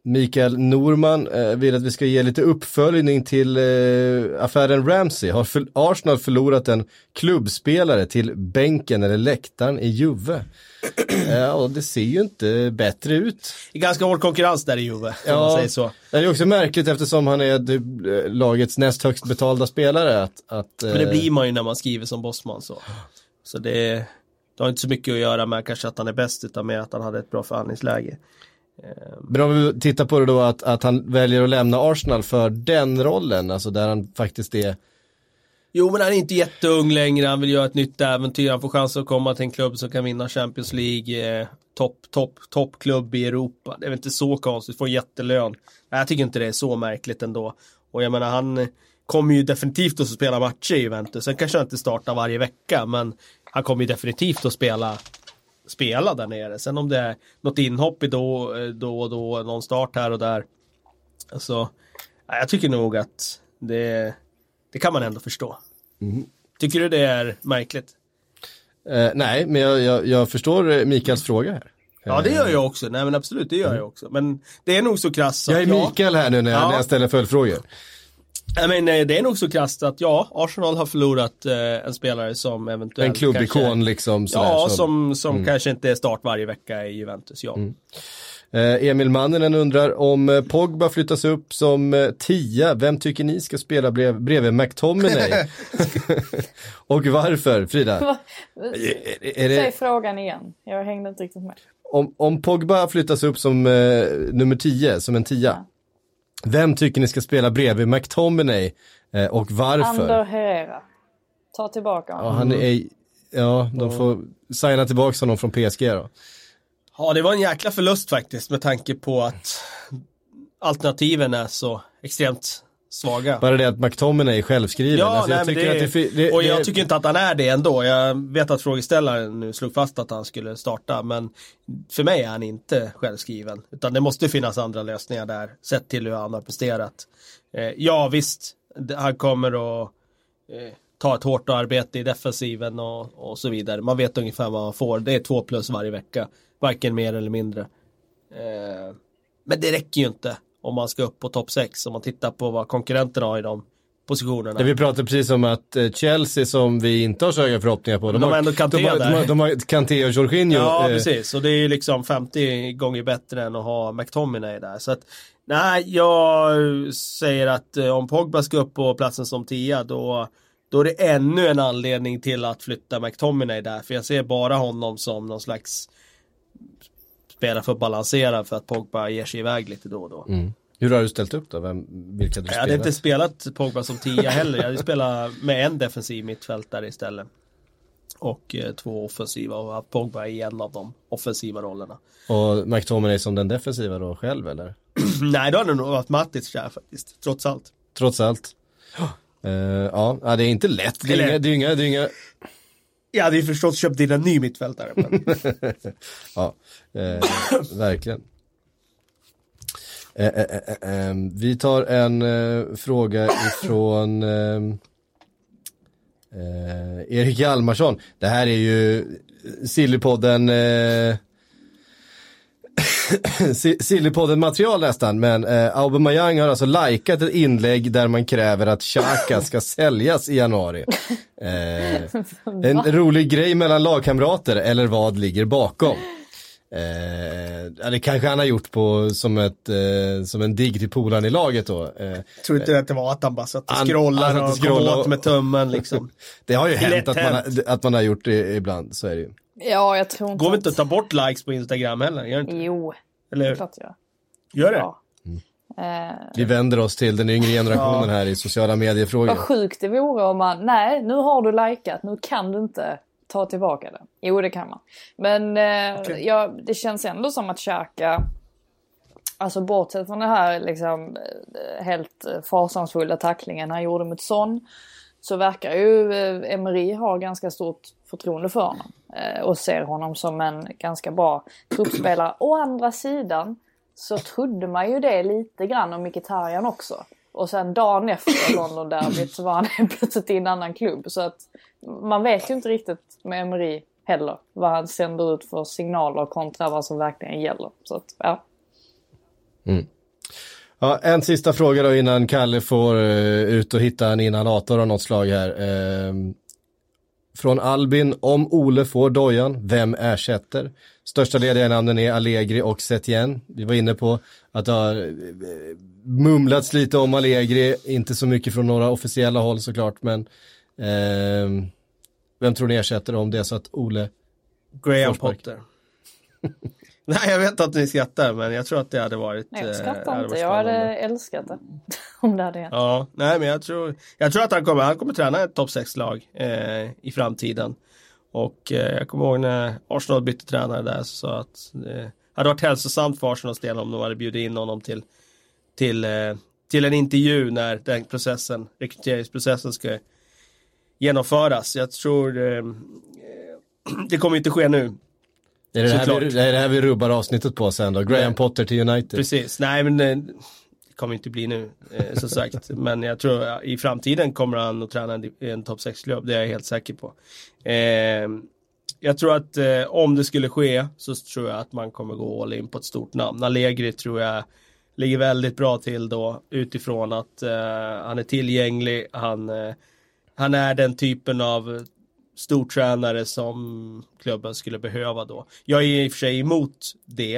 Mikael Norman eh, vill att vi ska ge lite uppföljning till eh, affären Ramsey. Har för, Arsenal förlorat en klubbspelare till bänken eller läktaren i Juve? Ja, och det ser ju inte bättre ut. Det är ganska hård konkurrens där i Juve, om man säger så. Det är också märkligt eftersom han är eh, lagets näst högst betalda spelare. Att, att, Men det eh, blir man ju när man skriver som Bosman så. Så det, det har inte så mycket att göra med kanske att han är bäst utan med att han hade ett bra förhandlingsläge. Men om vi tittar på det då att, att han väljer att lämna Arsenal för den rollen, alltså där han faktiskt är Jo, men han är inte jätteung längre. Han vill göra ett nytt äventyr. Han får chans att komma till en klubb som kan vinna Champions League. Eh, topp, topp, toppklubb i Europa. Det är väl inte så konstigt. Får en jättelön. Nej, jag tycker inte det är så märkligt ändå. Och jag menar, han kommer ju definitivt att spela matcher i Juventus. Sen kanske han inte startar varje vecka, men han kommer ju definitivt att spela spela där nere. Sen om det är något inhopp i då, eh, då och då, någon start här och där. Alltså, jag tycker nog att det, det kan man ändå förstå. Tycker du det är märkligt? Eh, nej, men jag, jag, jag förstår eh, Mikaels fråga här. Ja, det gör jag också. Nej, men absolut, det gör jag också. Men det är nog så krasst Jag är ja, Mikael här nu när jag, Ja. när jag ställer följdfrågor. Nej, men eh, det är nog så krasst att ja, Arsenal har förlorat eh, en spelare som eventuellt En klubbikon kanske, liksom. Sådär, Ja, så- som, som kanske inte är start varje vecka i Juventus, ja. Eh, Emil Manninen undrar om eh, Pogba flyttas upp som eh, tia, vem tycker ni ska spela brev, bredvid McTominay? Och varför, Frida? Är, är Säg det, frågan igen, jag hängde inte riktigt med. om, om Pogba flyttas upp som eh, nummer 10, som en tia, vem tycker ni ska spela bredvid McTominay eh, och varför? Ander Herrera. Ta tillbaka Ja, honom. han är, ja, de får signa tillbaka honom från PSG då. Ja, det var en jäkla förlust faktiskt med tanke på att alternativen är så extremt svaga. Bara det att McTominay är självskriven. Ja, Alltså, jag nej, men tycker det, att det, det, och jag tycker inte att han är det ändå. Jag vet att frågeställaren nu slog fast att han skulle starta, men för mig är han inte självskriven. Utan det måste finnas andra lösningar där, sett till hur han har presterat. Eh, ja, visst, Han kommer att eh, ta ett hårt arbete i defensiven och, och så vidare. Man vet ungefär vad man får. Det är två plus varje vecka. Varken mer eller mindre. Eh, men det räcker ju inte om man ska upp på topp 6. Om man tittar på vad konkurrenterna har i de positionerna. Det vi pratade precis om att eh, Chelsea som vi inte har så höga förhoppningar på. De har ändå Kanté de har, där. de har, de har Kanté och Jorginho. Ja, eh, precis. Och det är ju liksom 50 gånger bättre än att ha McTominay där. Så att, nej, jag säger att eh, om Pogba ska upp på platsen som tia, då, då är det ännu en anledning till att flytta McTominay där. För jag ser bara honom som någon slags spelare för att balansera för att Pogba ger sig iväg lite då och då. Mm. Hur har du ställt upp då? Vem, vilka du Jag hade inte spelat Pogba som tia heller. Jag hade spelat med en defensiv mittfältare istället. Och eh, två offensiva och Pogba i en av de offensiva rollerna. Och McTominay som den defensiva då själv eller? Nej, då hade det nog varit Matic där faktiskt, trots allt. Trots allt. Uh, ja, det är inte lätt. Det är, inga, det är inga, det är inga... Jag hade ju förstås köpt in en ny mittfältare. Men... Ja, eh, verkligen. Eh, eh, eh, eh, eh, vi tar en eh, fråga ifrån eh, eh, Erik Hjalmarsson. Det här är ju Sillypodden eh, Si- Sillypodden material nästan, men eh, Aubameyang har alltså likat ett inlägg där man kräver att Xhaka ska säljas i januari. Eh, en rolig grej mellan lagkamrater, eller vad ligger bakom? Eh, det kanske han har gjort på, som, ett, eh, som en digg till polaren i laget då. Eh, tror inte att det var att han bara satt och Han- scrollade han satt och och kom åt med tummen liksom. det har ju Det hänt att man, har, att man har gjort det ibland, så är det ju. Ja, jag tror inte Går vi att- inte att ta bort likes på Instagram heller? Gör det inte? Jo, Eller klart jag gör det? ja. Eh, Vi vänder oss till den yngre generationen här i sociala mediefrågor. vad sjukt det vore om man, nej nu har du likat, nu kan du inte ta tillbaka det. Jo det kan man. Men eh, Okej. ja, det känns ändå som att Xhaka, alltså bortsett från den här liksom eh, helt eh, fasansfulla tacklingen han gjorde mot Son. Så verkar ju eh, Emery ha ganska stort förtroende för honom. Eh, och ser honom som en ganska bra truppspelare. Å andra sidan så trodde man ju det lite grann om Mkhitaryan också. Och sen dagen efter London-derbyt så var han helt plötsligt i en annan klubb. Så att man vet ju inte riktigt med Emery heller vad han sänder ut för signaler kontra vad som verkligen gäller. Så att, ja. Mm. Ja, en sista fråga då innan Kalle får eh, ut och hitta en inhalator av något slag här. Eh, från Albin, om Ole får dojan, vem ersätter? Största lediga namnen är Allegri och Setien. Vi var inne på att det har eh, mumlats lite om Allegri, inte så mycket från några officiella håll såklart, men eh, vem tror ni ersätter om det är så att Ole Graham Forsberg. Potter. Nej, jag vet att ni skrattar, men jag tror att det hade varit... Nej, eh, jag det skrattar hade inte. Jag hade älskat det. om det hade hänt. Ja, nej men jag tror, jag tror att han kommer, han kommer träna ett topp 6-lag eh, i framtiden. Och eh, jag kommer ihåg när Arsenal bytte tränare där så att det eh, hade varit hälsosamt för Arsenals del om de hade bjudit in honom till, till, eh, till en intervju när den processen, rekryteringsprocessen ska genomföras. Jag tror eh, det kommer inte ske nu. Är det, det, här vi, är det här vi rubbar avsnittet på sen då? Graham. Potter till United. Precis, nej men eh, det kommer inte bli nu eh, som sagt. Men jag tror ja, i framtiden kommer han att träna en, en topp 6-klubb, det är jag helt säker på. Eh, jag tror att eh, om det skulle ske så tror jag att man kommer gå all in på ett stort namn. Allegri tror jag ligger väldigt bra till då utifrån att eh, han är tillgänglig, han, eh, han är den typen av stortränare som klubben skulle behöva då. Jag är i och för sig emot det,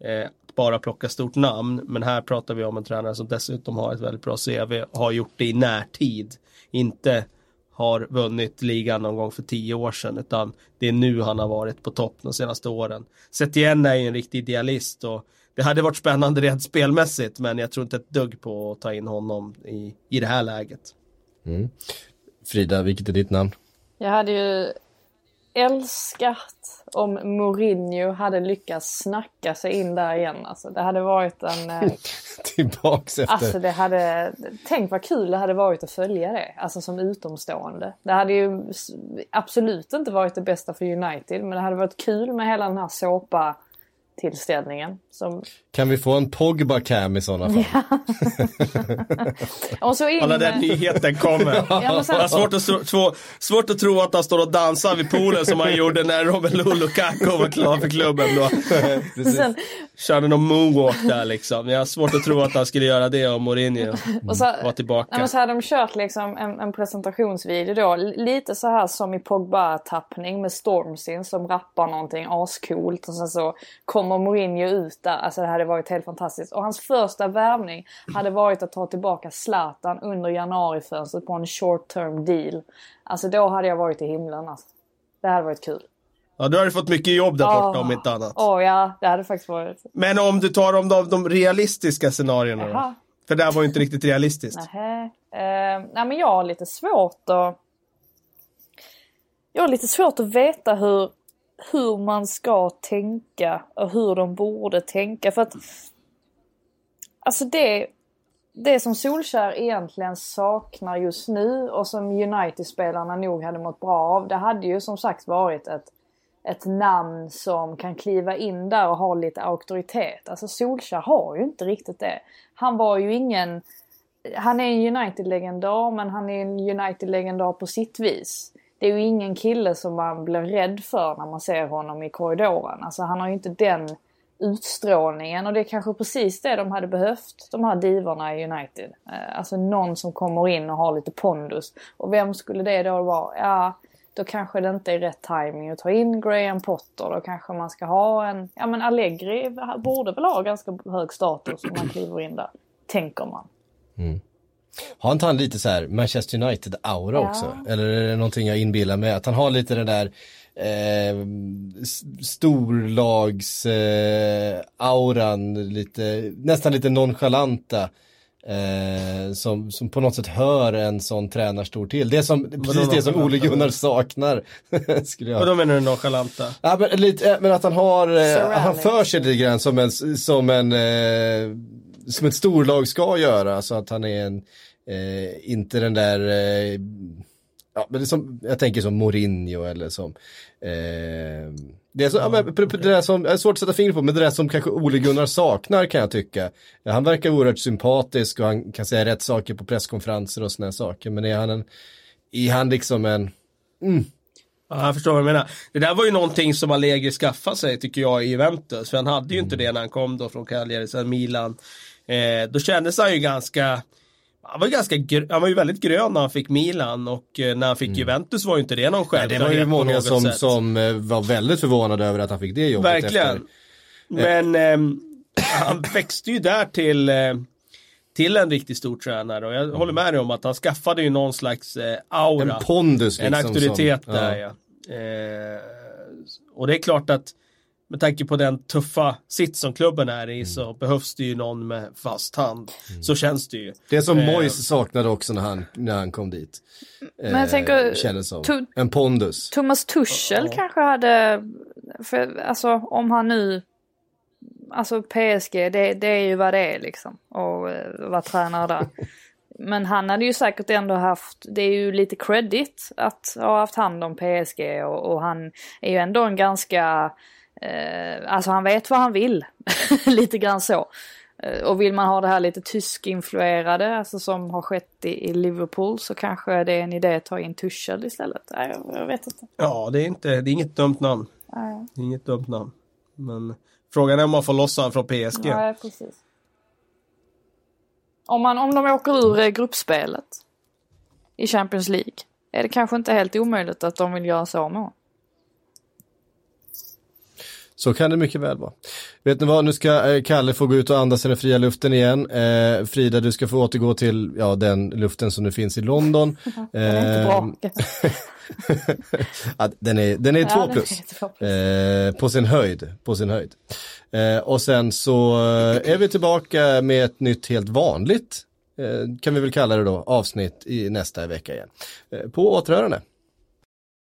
eh, att bara plocka stort namn, men här pratar vi om en tränare som dessutom har ett väldigt bra CV, har gjort det i närtid, inte har vunnit ligan någon gång för tio år sedan, utan det är nu han har varit på topp de senaste åren. Setien är ju en riktig idealist och det hade varit spännande rent spelmässigt, men jag tror inte ett dugg på att ta in honom i, i det här läget. Mm. Frida, vilket är ditt namn? Jag hade ju älskat om Mourinho hade lyckats snacka sig in där igen. Alltså, det hade varit en... eh, Tillbaks efter. Alltså det hade, tänk vad kul det hade varit att följa det, alltså som utomstående. Det hade ju absolut inte varit det bästa för United, men det hade varit kul med hela den här såpa tillställningen. Som... Kan vi få en Pogba-cam i sådana fall? och så in Alla den nyheten kommer. Ja, sen... Jag svårt att, tro, svårt att tro att han står och dansar vid poolen som han gjorde när Romelu Lukaku var klar för klubben då. sen... Körde någon moonwalk där liksom. Jag har svårt att tro att han skulle göra det om Mourinho och så, var tillbaka. Ja, så hade de kört liksom en, en presentationsvideo då. Lite så här som i Pogba-tappning med Stormzy som rappar någonting ascoolt. Och sen så kommer Mourinho ut där. Alltså det hade varit helt fantastiskt. Och hans första värvning hade varit att ta tillbaka Zlatan under januarifönstret på en short term deal. Alltså då hade jag varit i himlen alltså. Det hade varit kul. Ja, du hade fått mycket jobb där borta oh, om inte annat. Åh oh, ja, det hade faktiskt varit. Men om du tar om de, de realistiska scenarierna då? För det här var ju inte riktigt realistiskt. Nähä. Uh, nej men jag har lite svårt att... Jag har lite svårt att veta hur, hur man ska tänka och hur de borde tänka. För att... Alltså det, det som Solskär egentligen saknar just nu och som United-spelarna nog hade mått bra av. Det hade ju som sagt varit ett ett namn som kan kliva in där och ha lite auktoritet. Alltså Solskär har ju inte riktigt det. Han var ju ingen... Han är en United-legendar men han är en United-legendar på sitt vis. Det är ju ingen kille som man blir rädd för när man ser honom i korridoren. Alltså han har ju inte den utstrålningen och det är kanske precis det de hade behövt, de här divorna i United. Eh, alltså någon som kommer in och har lite pondus. Och vem skulle det då vara? Ja, då kanske det inte är rätt timing att ta in Graham Potter. Då kanske man ska ha en, ja men Allegri borde väl ha ganska hög status om man kliver in där, tänker man. Mm. Har inte han lite så här Manchester United-aura ja. också? Eller är det någonting jag inbillar mig? Att han har lite den där eh, storlags-auran, eh, lite, nästan lite nonchalanta Eh, som, som på något sätt hör en sån tränarstor till. Det som, precis det som Ole Gunnar saknar. skulle jag... Vadå menar du nonchalanta? Ja, men, lite, eh, men att han har, eh, han för sig lite grann som en, som en, eh, som ett storlag ska göra. Så att han är en, eh, inte den där, eh, ja, men det som, jag tänker som Mourinho eller som, eh, det är, så, ja. men, det där som, det är svårt att sätta fingret på, men det där som kanske Ole Gunnar saknar kan jag tycka. Han verkar oerhört sympatisk och han kan säga rätt saker på presskonferenser och sådana saker, men är han en, är han liksom en, mm. Ja, jag förstår vad du menar. Det där var ju någonting som Allegri skaffade sig tycker jag i Juventus, för han hade ju mm. inte det när han kom då från Cagliari, sen Milan. Eh, då kändes han ju ganska han var, ganska, han var ju väldigt grön när han fick Milan och eh, när han fick mm. Juventus var ju inte det någon självklarhet Det var ju många som, som eh, var väldigt förvånade över att han fick det jobbet. Verkligen. Efter. Men eh, han växte ju där till, eh, till en riktigt stor tränare och jag mm. håller med dig om att han skaffade ju någon slags eh, aura. En pondus liksom. En auktoritet som, där ja. Eh, och det är klart att med tanke på den tuffa sitt som klubben är i mm. så behövs det ju någon med fast hand. Mm. Så känns det ju. Det som eh, Mois saknade också när han, när han kom dit. Men jag eh, tänker, kändes som. en pondus. Thomas Tuchel oh. kanske hade, för, alltså om han nu, alltså PSG det, det är ju vad det är liksom. Och uh, vara tränare där. Men han hade ju säkert ändå haft, det är ju lite credit att ha haft hand om PSG och, och han är ju ändå en ganska Eh, alltså han vet vad han vill. lite grann så. Eh, och vill man ha det här lite tyskinfluerade, alltså som har skett i, i, Liverpool, så kanske det är en idé att ta in Tuchel istället. Nej, jag, jag vet inte. Ja, det är, inte, det är inget dumt namn. Nej. Det är inget dumt namn. Men frågan är om man får loss honom från PSG. Nej, precis. Om, man, om de åker ur eh, gruppspelet i Champions League, är det kanske inte helt omöjligt att de vill göra så med honom. Så kan det mycket väl vara. Vet ni vad, nu ska eh, Kalle få gå ut och andas i den fria luften igen. Eh, Frida, du ska få återgå till ja, den luften som nu finns i London. den är inte bra. ja, den är, den är ja, två plus. Är eh, på sin höjd. På sin höjd. Eh, och sen så eh, är vi tillbaka med ett nytt helt vanligt, eh, kan vi väl kalla det då, avsnitt i nästa vecka igen. på återhörande.